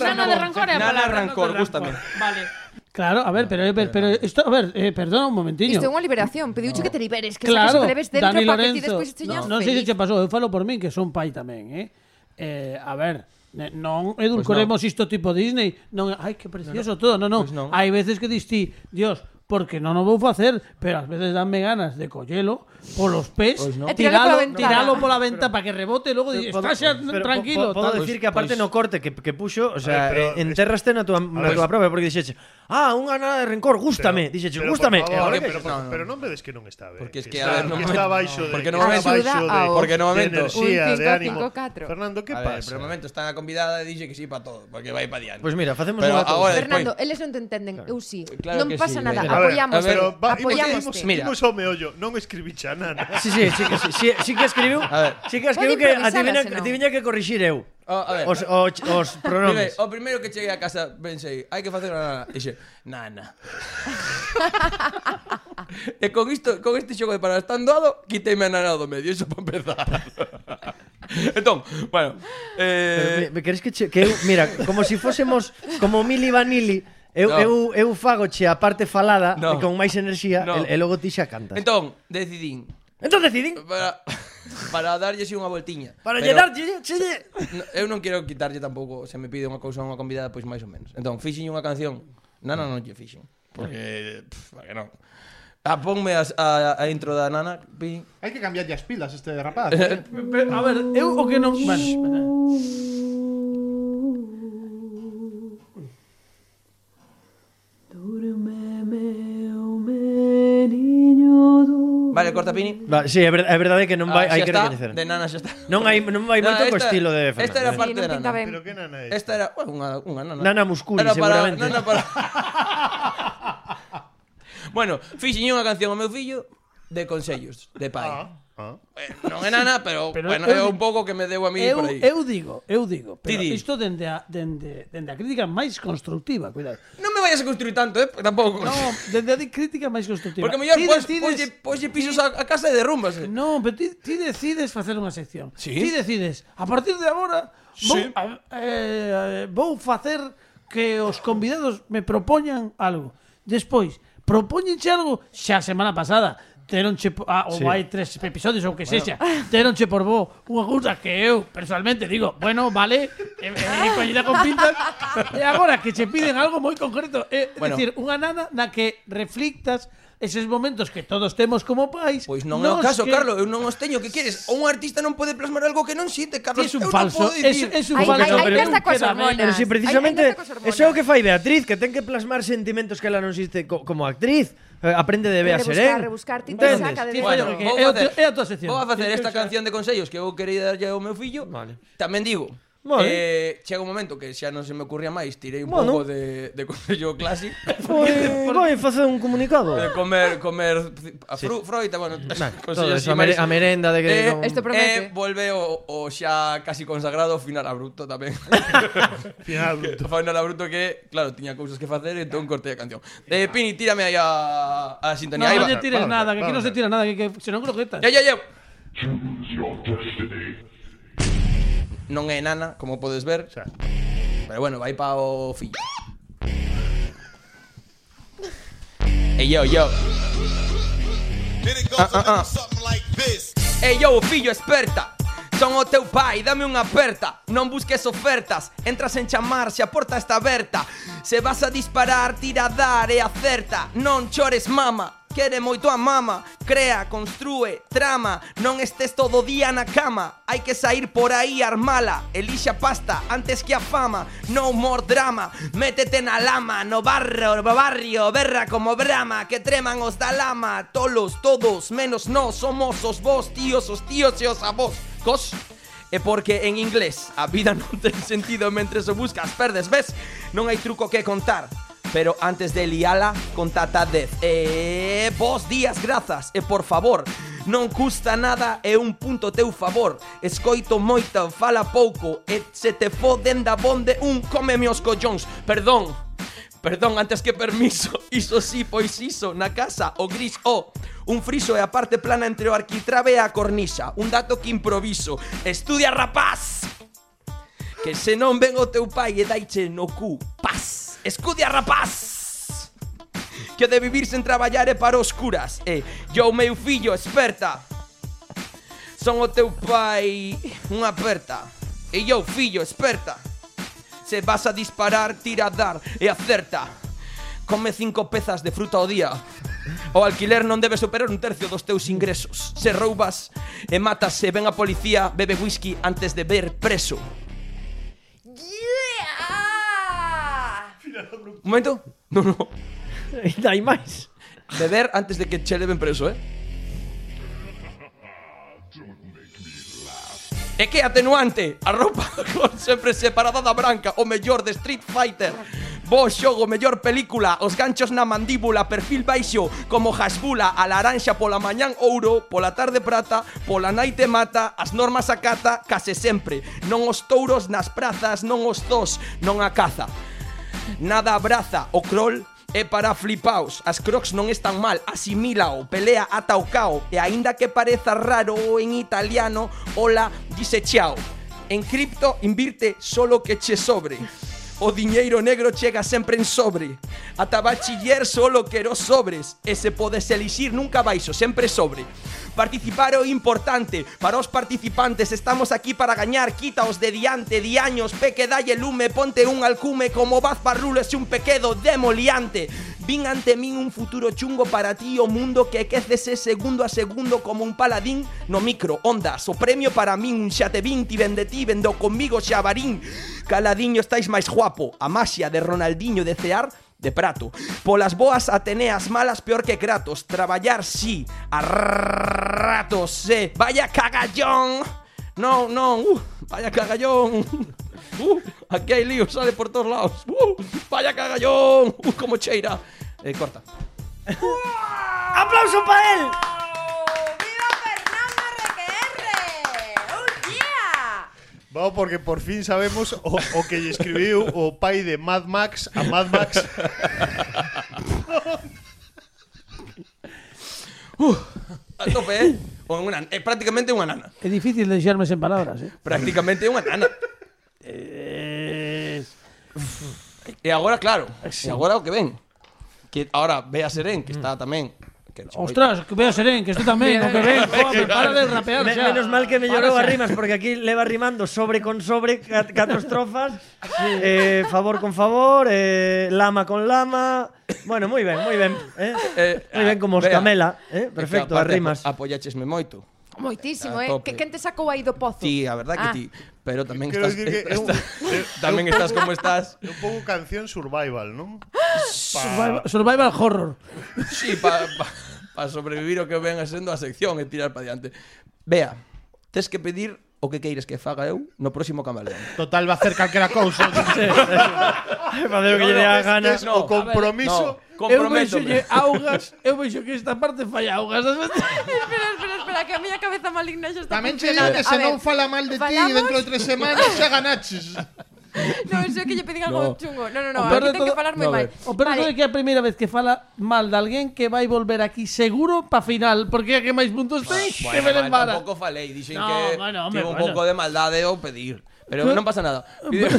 Nana de rancor. Nana de rancor, gustame. Vale. Claro, a ver, pero, eh, pero, pero esto, a ver, eh, perdona un momentiño. Isto é unha liberación, pediuche que te liberes, que claro, que leves dentro Dani para que ti despois te no, non sei se che pasou, eu falo por min que son pai tamén, eh? eh a ver, Non edulcoremos pues non. isto tipo Disney non, Ai, que precioso no, no. todo non, non. Pues non. Hai veces que distí Dios, porque non o vou facer Pero ás veces danme ganas de collelo Polos pés pues no. tiralo, e tiralo pola venta Para que rebote e logo Está xa tranquilo Podo decir que aparte pues, no corte que, que puxo O sea, ver, pero, enterraste na tua, na tua propia Porque dixeche ah, unha nada de rencor, gústame. Dixe, gústame. Favor, pero, pero, no, no. pero non vedes que non está ben. Porque es que, está, a ver, no, que está baixo de, porque no momento, baixo de, porque no momento, de enerxía, de ánimo. Fernando, que pasa? Ver, pero momento está a convidada e dixe que sí para todo, porque vai para diante. Pois pues mira, facemos unha cousa. Fernando, eles non te entenden, claro. eu sí. Claro non pasa sí, nada, apoiamos. Pero Mira. Imos ao meollo, non escribiche a nana. Sí, sí, sí que escribiu. Sí que escribiu que adiviña que corrixir eu. Oh, a ver. Os, os, os pronomes. Primeiro, o primeiro que cheguei a casa pensei, hai que facer unha nana. Dixe, nana. e con isto, con este xogo de para estar doado, quiteime a nana do medio, iso para empezar. entón, bueno, eh... Me, me queres que, che, que eu, mira, como si fósemos como Mili Vanilli, Eu, no. eu, eu fago che a parte falada no. con máis enerxía no. e, e logo ti xa cantas. Entón, decidín. Entón decidín. Para para darlle unha voltiña. Para pero, llenarlle, chelle. Eu non quero quitarlle tampouco, se me pide unha cousa a unha convidada, pois máis ou menos. Entón, fixen unha canción. Nana non, lle fixen. Porque, pff, para que non. A ponme a, a, a intro da nana. Pi. Hai que cambiarlle as pilas este rapaz. eh? eh. a ver, eu o que non... Bueno, espera. Durme Vale, corta Pini. Va, sí, é verdade, é verdade que non ah, vai, ah, hai que está, recoñecer. De nana xa está. Non hai non vai moito co estilo de Fernando. Esta era parte sí, de nana. Ben. Pero que nana é? Esta era, bueno, unha unha nana. Nana Musculi, era para, seguramente. Nana para Bueno, fixiñe unha canción ao meu fillo de consellos de pai. Ah. Ah. Eh, non é nada, pero, pero bueno, eu, é un pouco que me deu a mí eu, por aí. Eu digo, eu digo, pero isto dende a, dende, dende a crítica máis constructiva, cuidado. Non me vayas a construir tanto, eh, tampouco. Non, dende a crítica máis constructiva. Porque mellor pos, pois decides, poslle, poslle pisos a, a casa e derrumbase. Eh. Non, pero ti, ti decides facer unha sección. Sí? Ti decides, a partir de agora, vou, sí. a, eh, vou facer que os convidados me propoñan algo. Despois, propóñenche algo xa a semana pasada teronche ah, ou sí. hai tres episodios ou que bueno. sexa, teronche por vos unha cousa que eu personalmente digo, bueno, vale, e, e collida con pintas, e agora que che piden algo moi concreto, é eh, bueno. decir, unha nada na que reflictas eses momentos que todos temos como pais. Pois non é o caso, que... Carlos, eu non os teño, que queres? Un artista non pode plasmar algo que non sinte, Carlos. Es un falso, es, es un falso. Hai festa coas hormonas. Pero si precisamente, eso é o que fai Beatriz, que ten que plasmar sentimentos que ela non xiste co, como actriz. Eh, aprende de Bea Serén. Rebuscar, rebuscar, tinta e saca de Bea. Vou a facer esta canción de consellos que eu quería darlle ao meu fillo. Vale. Tamén digo, Vale. eh, chega un momento que xa non se me ocurría máis, tirei un Bueno. pouco de, de consello clásico. Foi, vai facer un comunicado. de comer comer a fru, froita, bueno, Todo consellos eso, así a, mere- máis- a merenda de que Eh, con- Esto promete. E volve o, o xa casi consagrado final abrupto tamén. Final bruto. final abrupto que, claro, tiña cousas que facer, entón cortei a canción. Eh, Pini, tírame aí a, a sintonía. no lle tires nada, que aquí non se tira nada, que, que se non croquetas. Ya, ya, ya. Non é nana, como podes ver, Xa. pero bueno, vai pa o fillo. Ey, yo, yo. Ah, ah, ah. Ey, yo, fillo experta. Son o teu pai, dame unha aperta Non busques ofertas, entras en chamar Se a porta está aberta Se vas a disparar, tira a dar e acerta Non chores mama Quere moito a mama Crea, construe, trama. Non estés todo día na cama. Hai que sair por aí armala. Elixa pasta antes que a fama. No more drama. Métete na lama. No barro, no barrio Berra como brama. Que treman os da lama. Tolos, todos, menos nós Somos os vos, tíos, os tíos e os avós Cos. É porque en inglés a vida non ten sentido mentre o buscas perdes, ves? Non hai truco que contar pero antes de liala, contatadez. Eh, vos días, grazas, e por favor, non custa nada e un punto teu favor. Escoito moita, fala pouco, e se te foden da bonde un cómeme os collóns. Perdón, perdón, antes que permiso, iso sí, pois iso, na casa, o gris, o... Un friso e a parte plana entre o arquitrabe e a cornisa Un dato que improviso Estudia rapaz Que se non ven o teu pai e daiche no cu Paz Escudia rapaz. Que de vivir sen traballar é para oscuras E yo meu fillo, esperta Son o teu pai unha aperta. E yo fillo, esperta Se vas a disparar, tira a dar e acerta. Come cinco pezas de fruta ao día. O alquiler non debe superar un tercio dos teus ingresos. Se roubas e matas se ven a policía Bebe whisky antes de ver preso. Un momento. No, no. Ainda hai máis. Beber antes de que che leven preso, eh? E que atenuante, a roupa con sempre separada da branca, o mellor de Street Fighter. Bo xogo, mellor película, os ganchos na mandíbula, perfil baixo, como jasbula, a laranxa pola mañán ouro, pola tarde prata, pola naite mata, as normas acata, case sempre. Non os touros nas prazas, non os dos, non a caza. Nada abraza o crawl É para flipaos, as crocs non están mal, asimílao, pelea ata o cao. E aínda que pareza raro en italiano, ola dice chao En cripto invirte solo que che sobre. O diñeiro negro chega sempre en sobre. Ata bachiller solo quero sobres. E se podes elixir nunca baixo, sempre sobre. Participar é importante. Para os participantes estamos aquí para gañar. Quítaos de diante, diaños Peque dalle lume, ponte un alcume Como Baz Barrulo es un pequedo demoliante. Vin ante min un futuro chungo para ti O mundo que quécese segundo a segundo Como un paladín no micro. Ondas O premio para min un xa te vin vende ti, vendo conmigo xabarín. Caladiño estáis máis guapo. A maxia de Ronaldinho de cear de prato. Polas boas Ateneas malas peor que Kratos. Traballar sí, a ratos eh. Vaya cagallón. Non, non, uh, vaya cagallón. Uh, Aquí hai lío, sale por todos lados. Uh, Vaya cagallón. Uh, Como cheira. Eh, Corta. ¡Aplauso para él! Vamos, porque por fin sabemos o, o que escribiu o pai de Mad Max a Mad Max. uh, A tope, eh? O é prácticamente unha nana É difícil deixarme sen palabras, eh? Prácticamente unha nana Es... E agora, claro, e agora o que ven Que agora ve a Serén, que está tamén que no, Ostras, que vea Serén, que este tamén, o que ven, joder, para de rapear Me, xa. Menos mal que me llorou as rimas, porque aquí leva rimando sobre con sobre, cat, catro estrofas, sí. eh, favor con favor, eh, lama con lama... Bueno, moi ben, moi ben. Eh? Eh, moi ben como os camela, eh? perfecto, as rimas. Apoyachesme moito. Moitísimo, eh. Que quen te sacou aí do pozo? Ti, a verdade ah. que ti, pero tamén Creo estás, que, eh, que, estás eu, tamén estás como estás. É un pouco canción survival, non? Survival, survival horror. Sí, pa, pa, pa sobrevivir o que ven sendo a sección e tirar para diante. Vea, tes que pedir o que queires que faga eu no próximo camaleón. Total, va a hacer calquera cousa. Facer o que lle dé a gana. Es, no, o compromiso. Ver, no. Comprometo. Eu veixo augas, eu veixo que esta parte falla augas. espera, espera, espera, que a miña cabeza maligna xa está. Tamén che que se non fala mal de ti dentro de tres semanas xa ganaches. no, eso xo que lle pedín algo no. chungo. No, no, no, aquí ten todo... que falar moi no, mal. O peor vale. é que é a primeira vez que fala mal de alguén que vai volver aquí seguro pa final, porque é que máis puntos ah, ten, bueno, que me lembara. Bueno, tampouco falei, dixen no, que bueno, hombre, tivo un bueno. pouco de maldade ao pedir. Pero non pasa nada. Pide...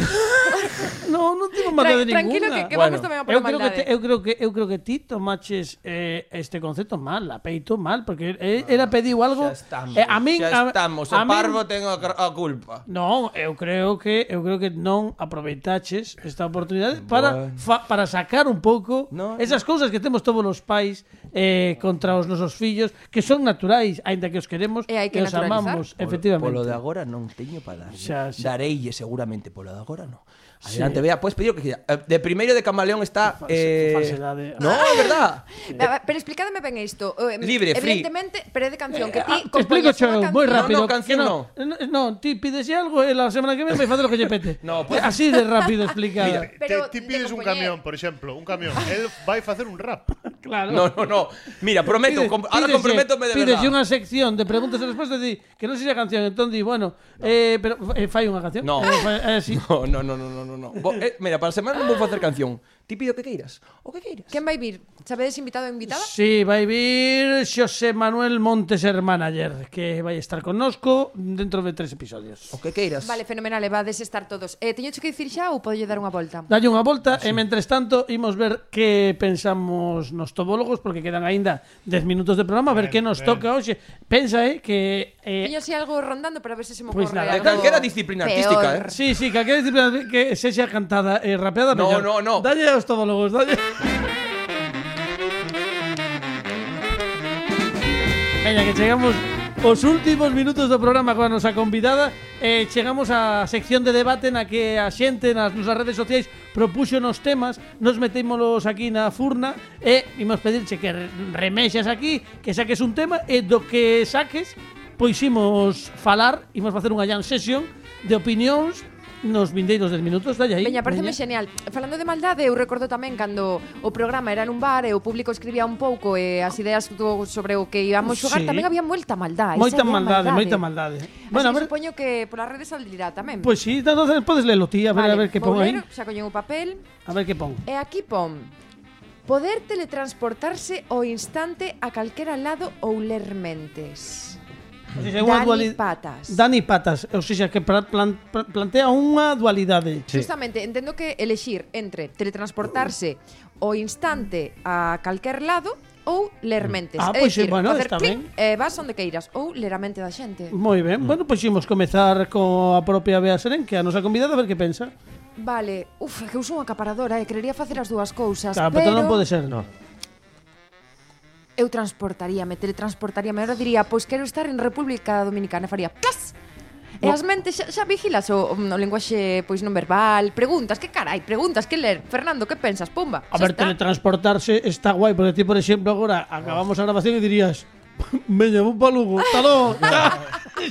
non, non mal de Tra Tranquilo ninguna. que, que vamos bueno, tamén para eu creo que te, eu creo que eu creo que ti tomaches eh, este concepto mal, a peito mal, porque eh, era pediu algo estamos, eh, a min a, estamos, a, a parvo min... ten a, a culpa. Non, eu creo que eu creo que non aproveitaches esta oportunidade para bueno. fa, para sacar un pouco no, esas no. cousas que temos todos os pais eh, contra os nosos fillos que son naturais, aínda que os queremos e que, que os amamos, efectivamente. Polo de agora non teño para dar. Xa, xa. Areye seguramente, Puebla de Agora no. Adelante, vea, puedes pedir o que quieras. Eh, De primeiro de camaleón está eh... falsedade. No, é verdad. Va, Pero explícame ben isto. Eh, Libre, free. Evidentemente, pero é de canción que ti Ah, te explico, Cheo, moi rápido. No, no, canción no. No, no, ti pides algo e la semana que ven vai facer o que lle pete. No, pues- Así de rápido explicado. Mira, Pero te, ti de pides un camión, por exemplo, un camión. El vai facer un rap. claro. No, no, no. Mira, prometo, Pide- com ahora comprométome de verdad. unha sección de preguntas e respostas e di que non sei se a canción, entón di, bueno, eh, pero eh, fai unha canción. No. Eh, fai, eh, sí. No, no, no, no, no, no, no. Bo, eh, mira, para a semana vou facer canción. Ti pido que queiras, o que queiras. Quen vai vir? Sabedes invitado ou invitada? Sí, vai vir Xosé Manuel Montes Hermanager, que vai estar connosco dentro de tres episodios. O que queiras. Vale, fenomenal, e vades estar todos. Eh, teño que dicir xa ou podo dar unha volta? Dalle unha volta sí. e mentres tanto imos ver que pensamos nos tobólogos porque quedan aínda 10 minutos de programa, a ver ben, que nos ben. toca hoxe. Pensa, eh, que eh, Teño así algo rondando para ver se se me pois pues nada, algo... calquera disciplina peor. artística, eh. Sí, sí, calquera disciplina que sexa cantada e eh, rapeada, No, mellor. no, no. Dalle os tobólogos, dalle. Veña, que chegamos os últimos minutos do programa coa nosa convidada. Eh, chegamos á sección de debate na que a xente nas nosas redes sociais propuxo nos temas, nos metémolos aquí na furna. Eh, e imos pedirche que remexas aquí, que saques un tema. E do que saques pois imos falar, imos facer unha jam session de opinións nos vindeiros 10 minutos, dalle aí. Veña, pareceme genial. Falando de maldade, eu recordo tamén cando o programa era nun bar e o público escribía un pouco e as ideas do, sobre o que íbamos xogar sí. tamén había moita maldade. Moita maldade, maldade, moita maldade. Bueno, a ver... supoño que polas redes saldirá tamén. Pois pues sí, entonces podes lelo ti, a ver, vale, a ver que pon aí. Xa coñen o papel. A ver que pon. E aquí pon poder teletransportarse o instante a calquera lado ou ler mentes. O sea, Dani duali... Patas. Dani Patas, ou seja, que plan, plantea unha dualidade. Sí. Justamente, entendo que elexir entre teletransportarse o instante a calquer lado ou ler mm. mentes. Ah, pois, pues, bueno, facer está clic, ben. Eh, vas onde queiras, ou ler a mente da xente. Moi ben, mm. bueno, pois pues, imos comezar coa propia Bea Seren, que a nosa convidada, a ver que pensa. Vale, uf, que eu unha acaparadora e eh? querería facer as dúas cousas, claro, pero... pero non pode ser, non eu transportaríame, teletransportaríame, ahora diría, pois quero estar en República Dominicana, faría plas, E as mentes xa, xa vigilas o, o linguaxe pois non verbal, preguntas, que carai, preguntas, que ler, Fernando, que pensas, pumba. A ver, está. teletransportarse está guai, porque ti, por exemplo, agora acabamos a grabación e dirías Veña, vou para Lugo, está logo,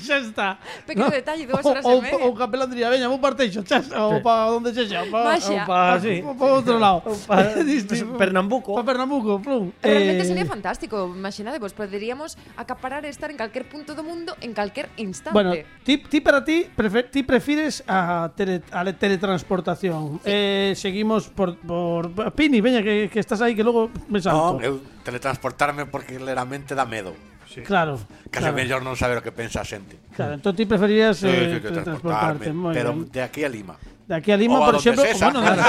xa está. Pequeno no? detalle, dúas horas o, e media. Ou capelán diría, veña, vou parteixo, Teixo, xa, ou para onde xa xa, para pa, sí. pa outro ah, lado. pa, Pernambuco. Pa Pernambuco, plum. Realmente eh... sería fantástico, imaginade, vos poderíamos acaparar e estar en calquer punto do mundo en calquer instante. Bueno, ti, ti para ti, prefer, ti prefires a, tele, a teletransportación. Sí. Eh, seguimos por, por Pini, veña, que, que estás aí, que logo me salto. No, eu teletransportarme porque ler a mente dá medo. Claro, Case claro, mellor non saber o que pensa a xente. claro. Entón ti preferirías Sí, eh, sí, pero de aquí a Lima. De aquí a Lima, o a por donde exemplo, bueno, de.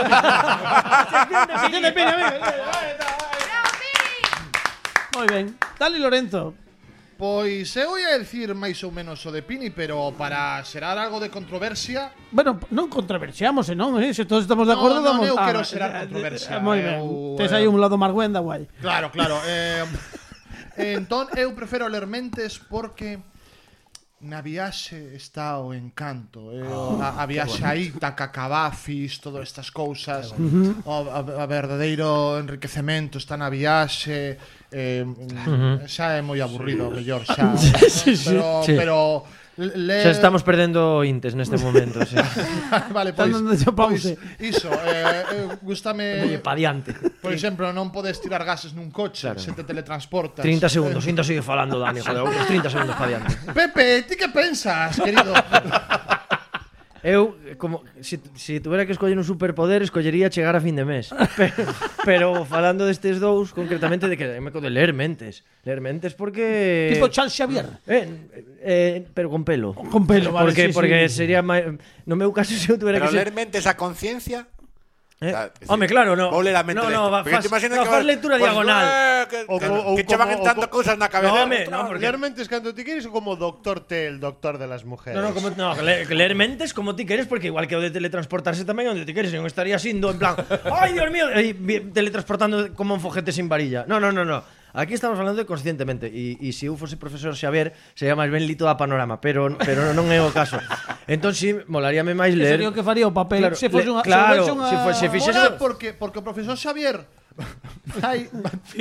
Moi ben. Dale, Lorenzo. Pois eu ia decir máis ou menos o de Pini, pero para xerar algo de controversia... Bueno, non controversiamos, eh, non, eh? se todos estamos de acordo... No, non, damos... eu ah, quero eh, xerar ah, controversia. Moi ben, eu, tes aí un lado marguenda guai. Claro, claro. eh, entón, eu prefero ler mentes porque na viaxe está o encanto eh? oh, a, a viaxe a Ítaca, todas estas cousas o, a, a verdadeiro enriquecemento está na viaxe eh, uh -huh. xa é moi aburrido sí. mellor xa sí, sí, pero, sí. pero Le... Xa estamos perdendo intes neste momento, sí. vale, pois, pois iso, eh, eh gustame... Oye, pa diante. Por exemplo, non podes tirar gases nun coche, claro. se te teletransportas. 30 segundos, eh... Sigue falando, Dani, joder, 30 segundos pa diante. Pepe, ti que pensas, querido? Eu, como, se, se tuvera que escoller un superpoder, escollería chegar a fin de mes. Pero, pero falando destes dous, concretamente de que me de ler mentes. Ler mentes porque... Tipo Charles Xavier. Eh, eh, pero con pelo. Con pelo, vale. Porque, sí, porque sí. sería... Ma... No meu caso, se eu tuvera pero que... Pero ler mentes a conciencia... Eh? O decir, claro, no. vou ler a mente no, no, esto. va, Porque fas, te imaginas no, que vas- lectura pues, diagonal. eh, que, O que- che van o entrando co- cousas na cabeza. No, porque... Ler mentes cando ti queres ou como Doctor T, el doctor de las mujeres. No, no, como, no, leer, leer mentes como ti queres porque igual que o de teletransportarse tamén onde ti queres, non estaría sindo en plan, ai, Dios mío, teletransportando como un fojete sin varilla. No, no, no, no. Aquí estamos falando de conscientemente e, e se eu fose profesor Xavier sería máis ben lito a panorama, pero pero non é o caso. Entón si sí, molaríame máis ler. Sería o que faría o papel claro, se fose unha claro, se, fose unha... se, fose, se fixese... porque porque o profesor Xavier Vai,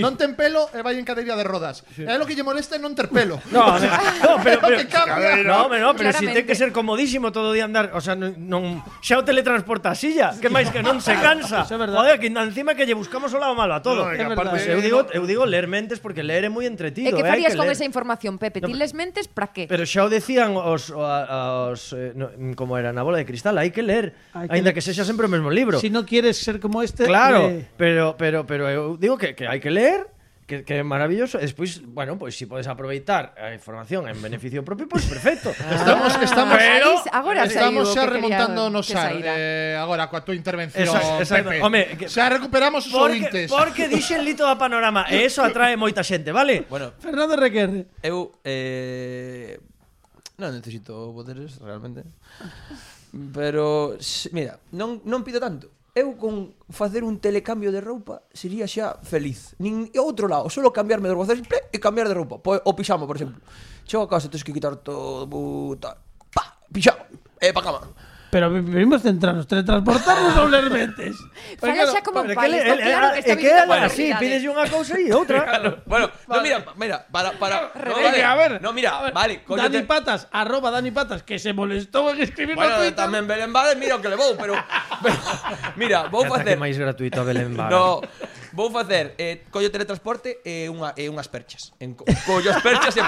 non ten pelo e vai en cadeira de rodas. É lo que lle molesta é non ter pelo. No, no, no pero, pero, pero, no, pero, no, pero si ten que ser comodísimo todo o día andar, o sea, non, non xa o teletransporta a silla, que máis que non se cansa. Eso é. Joder, que encima que lle buscamos o lado malo a todo. No, é verdade. Pues eu digo, eu digo ler mentes porque ler é moi entretido, é que eh, farías eh, que con ler. esa información, Pepe? No, Ti les mentes para qué? Pero xa o decían os, os, eh, no, como era na bola de cristal, hai que ler, aínda que, que sexa sempre o mesmo libro. Si non quieres ser como este, Claro, eh. pero pero Pero eu digo que, que hai que ler que, que é maravilloso. E despois, bueno, pois pues, se si podes aproveitar a información en beneficio propio, pois pues, perfecto. Estamos estamos pero agora estamos xa remontando nos ar eh, agora coa túa intervención, eso, eso, Pepe. Home, que, xa recuperamos os porque, ouvintes. Porque dixen lito a panorama e eso atrae moita xente, vale? Bueno, Fernando Requer. Eu eh non necesito poderes realmente. Pero mira, non non pido tanto eu con facer un telecambio de roupa sería xa feliz. Nin e outro lado, solo cambiarme de roupa, facer e cambiar de roupa. Po, o pixamo, por exemplo. Chego a casa, tens que quitar todo, puta, pa, pixamo, e pa cama. Pero vi- vivimos centrados, teletransportarnos ou ler mentes. Fala xa como que claro que está que así, realidade. pides unha cousa e outra. Bueno, no, mira, mira, para, para. No, vale. a ver. No, mira, A ver, vale, coño, Dani te- Patas, arroba Dani Patas, que se molestou en escribir no Bueno, Twitter. tamén Belén mira o que levou, pero, pero mira, vou Que facer máis gratuito a Belén. No, vou facer eh, collo teletransporte e unha e unhas perchas. En co, collo as perchas e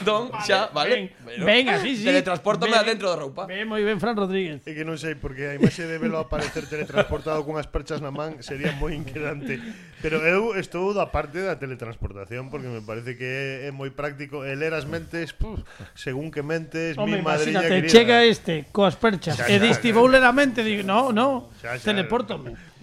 don vale, xa, vale? Ben, ben así, sí. Teletransportame adentro da roupa. Ben, moi ben, Fran Rodríguez. É que non sei, porque a imaxe de velo aparecer teletransportado cunhas perchas na man sería moi inquietante. Pero eu estou da parte da teletransportación, porque me parece que é moi práctico. E ler as mentes, puf, según que mentes, Home, mi madriña querida. chega este coas perchas xa, xa, e diste vou ler a mente, digo, no, no, xa, xa.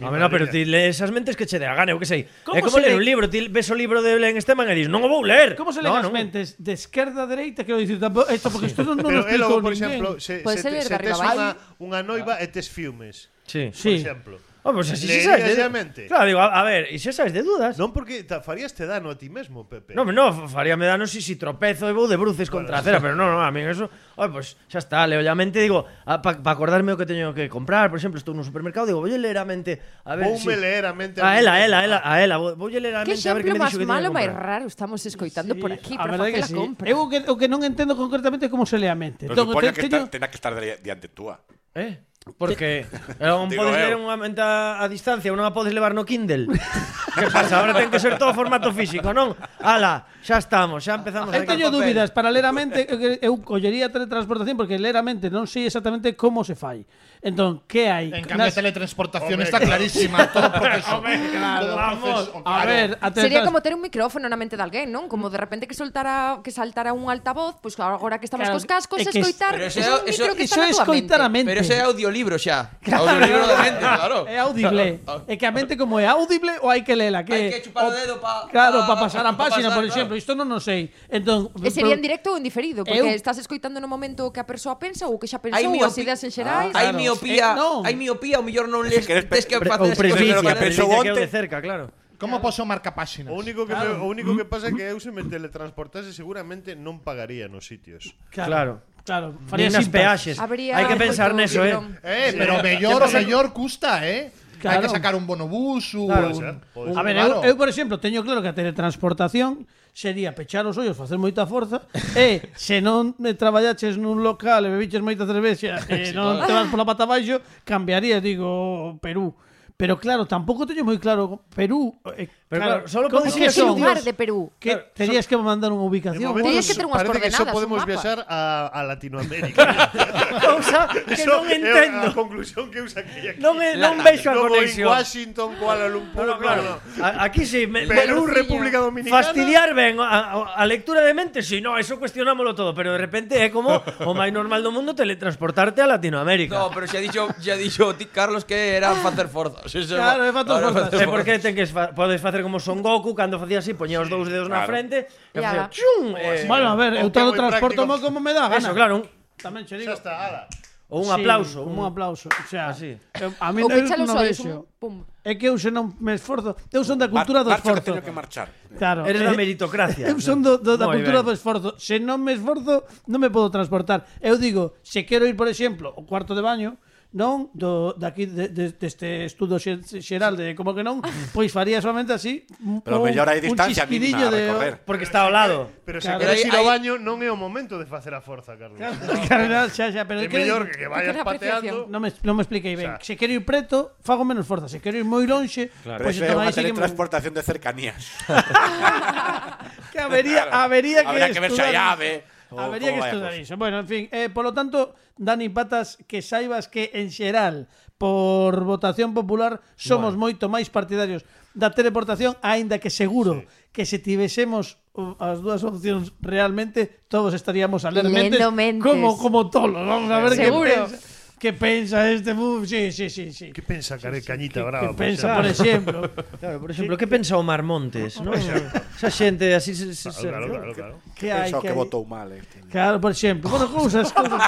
A ver, no, pero ti lees esas mentes que che dea gana, eu que sei. Como é como ler le... un libro, ti ves o libro de Belén Esteban e dis, non o vou ler. Como se leen no, as no. mentes de esquerda a dereita, quero dicir, tampo, esto porque isto non nos explicou ninguén. Pero elo, por exemplo, se, se, se, se tes unha, unha noiva e tes fiumes, sí. por exemplo. Oh, pues así xa sabes de... Claro, digo, a, a ver, e xa sabes de dudas. Non porque ta, farías te dano a ti mesmo, Pepe. Non, no, faríame dano si, si tropezo e vou de bruces bueno, contra a cera Pero non, non, a mí eso Oi, pues xa está, leo a mente Digo, para pa acordarme o que teño que comprar Por exemplo, estou nun supermercado Digo, voulle ler a mente A ver Voume si... leer a mente A, a ela, a ela, a ela, a ela Voulle ler a mente a ver que me dixo que teño Que máis malo, máis raro estamos escoitando sí, por aquí a Para facer a sí. compra. Eu o que, o que non entendo concretamente é como se lea a mente. Pero entón, Todo, supoña que teño... está, que estar diante túa. Eh? Porque eh, non Digo podes eu. ler unha menta a distancia, non a podes levar no Kindle. que pasa? Ahora ten que ser todo formato físico, non? Ala, xa estamos, xa empezamos Eu teño dúbidas, para ler a mente eu- eu collería teletransportación porque ler a mente non sei exactamente como se fai. Entón, que hai? En cambio, Nas... teletransportación Hombre, está clarísima. todo proceso. Claro, todo vamos, proceso, claro. a ver, a. Sería como ter un micrófono na mente de alguén, non? Como de repente que soltara que saltara un altavoz, pois pues agora que estamos claro, cos cascos, es que escoitar, es, eso, un micro eso, que está eso escoitar a mente. Pero ese é audiolibro xa. Claro. Audiolibro da mente, claro. É audible. é que a mente como é audible ou hai que lela, que Hai que chupar o dedo pa... Claro, para pasar a páxina, por exemplo, isto non o sei. Entón, e sería en directo ou en diferido, porque estás escoitando no momento que a persoa pensa ou que xa pensou, as ideas en xerais. Ah, hai miopía, eh, non. hai miopía, o mellor non les tes que facer as que pensou onte. De cerca, claro. Como poso marca páxinas? O único que claro. me, o único que mm. pasa é que eu se me teletransportase seguramente non pagaría nos sitios. Claro. Claro, faría sin peaxes. Hai que pensar neso, eh. Eh, pero mellor mellor custa, eh. Claro. Hai que sacar un bonobús, claro. un... Ser, a ver, claro. eu, eu por exemplo teño claro que a teletransportación sería pechar os ollos, facer moita forza e se non me traballaches nun local e bebiches moita cervexa e non te vas pola pata abaixo, cambiaría, digo, Perú. Pero claro, tampouco teño moi claro Perú. Eh, Pero claro, solo como podes que ir Que a son? lugar de Perú? Que terías que mandar unha ubicación. momento, Terías que ter unhas que só coordenadas, un podemos mapa. viaxar a, a Latinoamérica. Cousa que Eso non é entendo. a conclusión que eu saquei aquí. Non, é, non vexo a en conexión. Washington, Kuala Lumpur, No, no, claro. no, no. Aquí sí, me, Perú, República Dominicana. Fastidiar ben a, a, a lectura de mente, si no, eso cuestionámoslo todo, pero de repente é como o máis normal do mundo teletransportarte a Latinoamérica. No, pero xa dixo, xa dixo ti Carlos que era facer forzas. Se se claro, é fatos fantasmas. É porque ten que fa podes facer como Son Goku cando facía así, poñía os dous dedos claro. na frente e facía chum. Eh, bueno, a ver, eu todo transporto mo como me dá gana. Eso, claro. Un... Tamén che digo. Xa está, ala. Ou un sí, aplauso, un, un aplauso, o sea, así. Eu, a mí non vexo. Pum. É que eu se non me esforzo. Eu son da cultura do esforzo. Marcha que teño que marchar. Claro. Eres da eh, meritocracia. Eu son do, do, da Muy cultura ben. do esforzo. Se non me esforzo, non me podo transportar. Eu digo, se quero ir, por exemplo, ao cuarto de baño, non do daqui de, de, deste estudo xeral de como que non, pois faría solamente así un, pero mellor hai distancia mínima a recorrer. De, porque está ao lado. Pero se claro, queres ir ao baño non é o momento de facer a forza, Carlos. Carlos, xa, xa, pero é mellor que, que vayas pateando. Non me, non me expliquei ben. O sea, se quero ir preto, fago menos forza. Se quero ir moi lonxe, claro. pois pues, entón tomáis que transportación de cercanías. que habería, claro. habería que Habrá que ver se hai ave. Habería que estudar iso. Bueno, en fin, eh, polo tanto, Dani Patas, que saibas que en xeral, por votación popular, somos bueno. moito máis partidarios da teleportación, aínda que seguro sí. que se tivesemos as dúas opcións realmente, todos estaríamos a ler mentes, como, como tolos. Vamos a ver Seguro. que pensa que pensa este move? Sí, sí, sí, sí. Que pensa Care Cañita Brava? Que pensa, por exemplo? Claro, por exemplo, que pensa o Mar Montes, non? Esa xente así se, se, se, claro, claro, claro, claro. Que hai que, que votou mal este. Claro, por exemplo, bueno, cousas, cousas.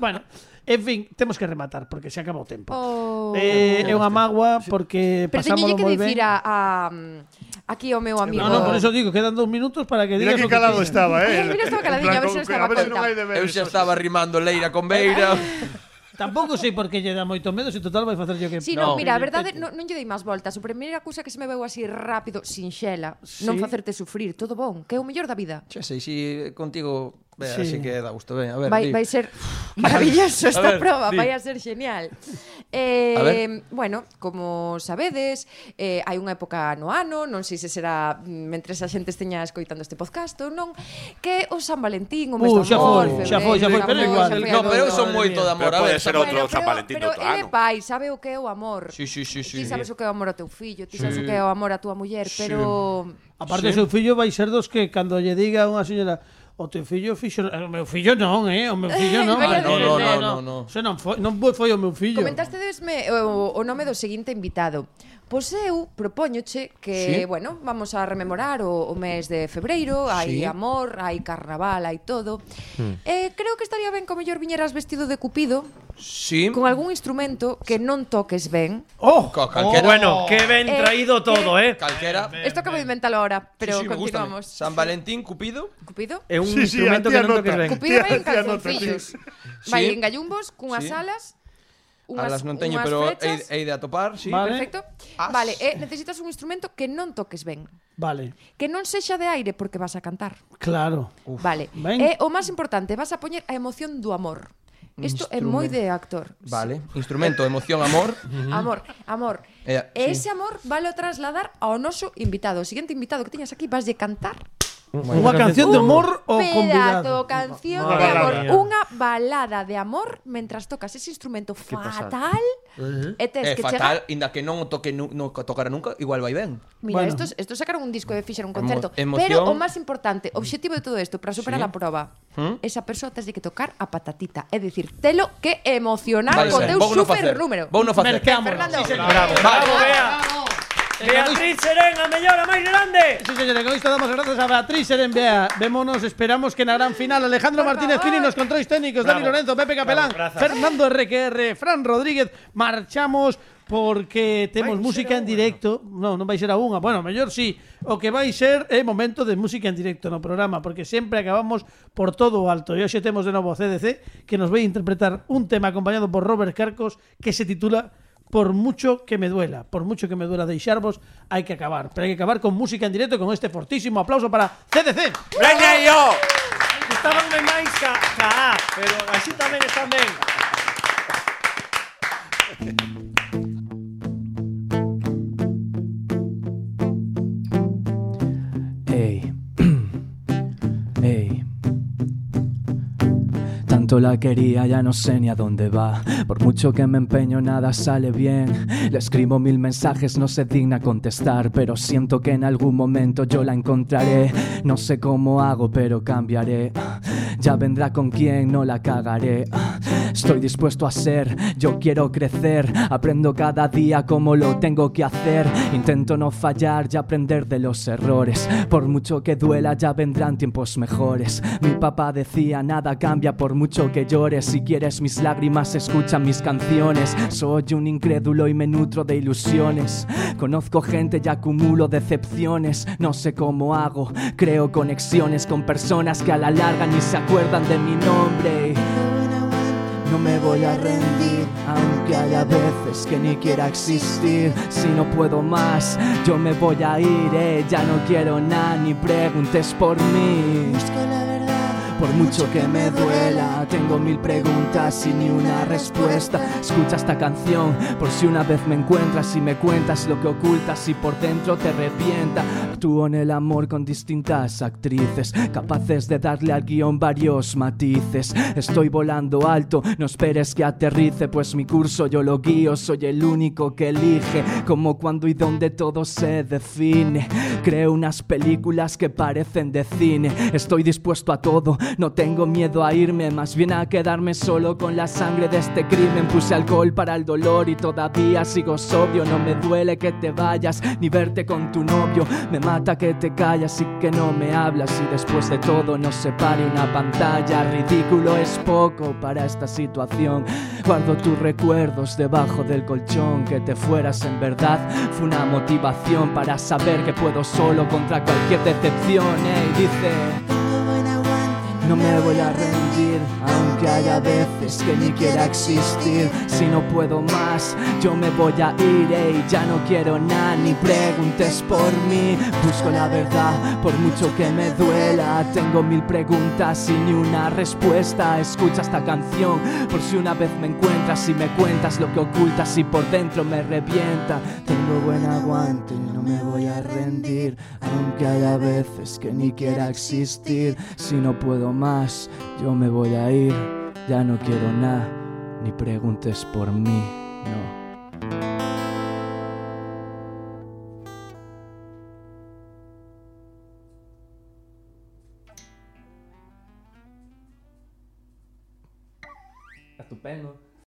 bueno, en fin, temos que rematar porque se acabou o tempo. Oh. Eh, é unha magua porque Pero pasámoslo moi ben. Pero teño que dicir a, a aquí o meu amigo. No, no, por eso digo, quedan dos minutos para que digas Mira que calado que estaba, eh. Mira, estaba caladiño, a ver se non estaba conta. Eu xa estaba rimando Leira con Beira. Tampouco sei por que lle dá moito medo, se total vai facer yo que... Si, sí, no, no, mira, a verdade, non, non lle dei máis voltas. A primeira cousa que se me veu así rápido, sinxela, sí. non facerte sufrir, todo bon, que é o mellor da vida. Xa sei, si contigo Ben, sí. Así que da gusto. Ben, a ver, vai, vai ser maravilloso esta ver, prova, di. vai a ser genial. Eh, bueno, como sabedes, eh, hai unha época no ano, non sei se será mm, mentre a xente esteña escoitando este podcast ou non, que o San Valentín, o mes uh, do amor, foi, xa foi, xa foi, pero igual, no, pero eu son moito de amor, a ver, ser outro San Valentín do ano. Pero ele pai sabe o que é o amor. Sí, sí, sí, sí. Ti sabes o que é o amor ao teu fillo, ti sabes o que é o amor a túa muller, pero Aparte, sí. o seu fillo vai ser dos que cando lle diga a unha señora o teu fillo fixo... O meu fillo non, eh? O meu fillo non. ah, no, no, eh. no, no, no. Xe non foi, non foi o meu fillo. Comentaste desme o, o nome do seguinte invitado. Pois eu propóñoche que, sí. bueno, vamos a rememorar o, o mes de febreiro, hai sí. amor, hai carnaval, hai todo. Hmm. Eh, creo que estaría ben como mellor viñeras vestido de cupido, Sí. Con algún instrumento que non toques ben. Oh, Co, calquera. Oh, bueno, que ben eh, traído eh, todo, eh. Calquera. Isto acabo de inventalo ahora, pero sí, sí, continuamos. San Valentín, Cupido. Cupido. É un sí, sí, instrumento que non toques ben. Cupido vai en calzoncillos. Sí. Vai en gallumbos, cunhas sí. alas, unhas, Alas non teño, pero frechas. hei de atopar, sí. Vale. Perfecto. As. Vale, eh, necesitas un instrumento que non toques ben. Vale. Que non sexa de aire porque vas a cantar. Claro. Uf. Vale. Ben. E eh, o máis importante, vas a poñer a emoción do amor. Isto é moi de actor. Vale, instrumento, emoción, amor. amor, amor. Eh, e ese amor valo trasladar ao noso invitado. O seguinte invitado que teñas aquí vaslle cantar Bueno, Unha canción de humor ou convidado. canción de amor, mía. unha balada de amor mentras tocas ese instrumento fatal. Uh eh, -huh. E tes eh, que fatal, chega... inda que non o toque nu no tocara nunca, igual vai ben. Mira, bueno. estos, estos sacaron un disco e fixeron un concerto, Emo emoción... pero o máis importante, mm. o obxectivo de todo isto para superar sí. a proba. ¿Hm? Esa persoa tes de que tocar a patatita, é dicir, telo que emocionar vale, con teu super número. Vou no facer. Mercámonos. Fernando. Sí, bravo, bravo, bravo, bravo. Beatriz Serén, a mellora máis grande. Sí, señora, con isto damos grazas a Beatriz Serén, Bea. Vémonos, esperamos que na gran final Alejandro Martínez Pini nos controis técnicos, Dani Lorenzo, Pepe Capelán, Bravo, Fernando RQR, Fran Rodríguez. Marchamos porque temos música en directo. Non, non vai ser a unha. Bueno, mellor sí. O que vai ser é momento de música en directo no programa, porque sempre acabamos por todo o alto. E hoxe temos de novo CDC, que nos vai interpretar un tema acompañado por Robert Carcos, que se titula por mucho que me duela, por mucho que me duela deixarvos, hai que acabar. Pero hai que acabar con música en directo con este fortísimo aplauso para CDC. ¡Veña yo! Estaban ben máis ca, ca A, pero así tamén están ben. Tanto la quería, ya no sé ni a dónde va. Por mucho que me empeño, nada sale bien. Le escribo mil mensajes, no se digna contestar. Pero siento que en algún momento yo la encontraré. No sé cómo hago, pero cambiaré. Ya vendrá con quien no la cagaré. Estoy dispuesto a ser, yo quiero crecer. Aprendo cada día cómo lo tengo que hacer. Intento no fallar y aprender de los errores. Por mucho que duela, ya vendrán tiempos mejores. Mi papá decía: nada cambia por mucho que llores. Si quieres mis lágrimas, escucha mis canciones. Soy un incrédulo y me nutro de ilusiones. Conozco gente y acumulo decepciones. No sé cómo hago, creo conexiones con personas que a la larga ni se acuerdan de mi nombre. No me voy a rendir, aunque haya veces que ni quiera existir. Si no puedo más, yo me voy a ir, eh. ya no quiero nada, ni preguntes por mí. Por mucho que me duela, tengo mil preguntas y ni una respuesta. Escucha esta canción por si una vez me encuentras y me cuentas lo que ocultas y por dentro te revienta. Actúo en el amor con distintas actrices, capaces de darle al guion varios matices. Estoy volando alto, no esperes que aterrice, pues mi curso yo lo guío, soy el único que elige. Como cuando y donde todo se define. Creo unas películas que parecen de cine. Estoy dispuesto a todo, no tengo miedo a irme, más bien a quedarme solo con la sangre de este crimen. Puse alcohol para el dolor y todavía sigo sobrio. No me duele que te vayas ni verte con tu novio. Me mata que te callas y que no me hablas. Y después de todo nos separe una pantalla. Ridículo es poco para esta situación. Guardo tus recuerdos debajo del colchón. Que te fueras en verdad fue una motivación para saber que puedo solo contra cualquier decepción. Y dice. No me voy a rendir, aunque haya veces que ni quiera existir. Si no puedo más, yo me voy a ir, ey, ya no quiero nada, ni preguntes por mí. Busco la verdad, por mucho que me duela. Tengo mil preguntas y ni una respuesta. Escucha esta canción, por si una vez me encuentras y me cuentas lo que ocultas y por dentro me revienta. Tengo buen aguante, no me voy a rendir, aunque haya veces que ni quiera existir. Si no puedo más, yo me voy a ir, ya no quiero nada, ni preguntes por mí, no. A tu pelo.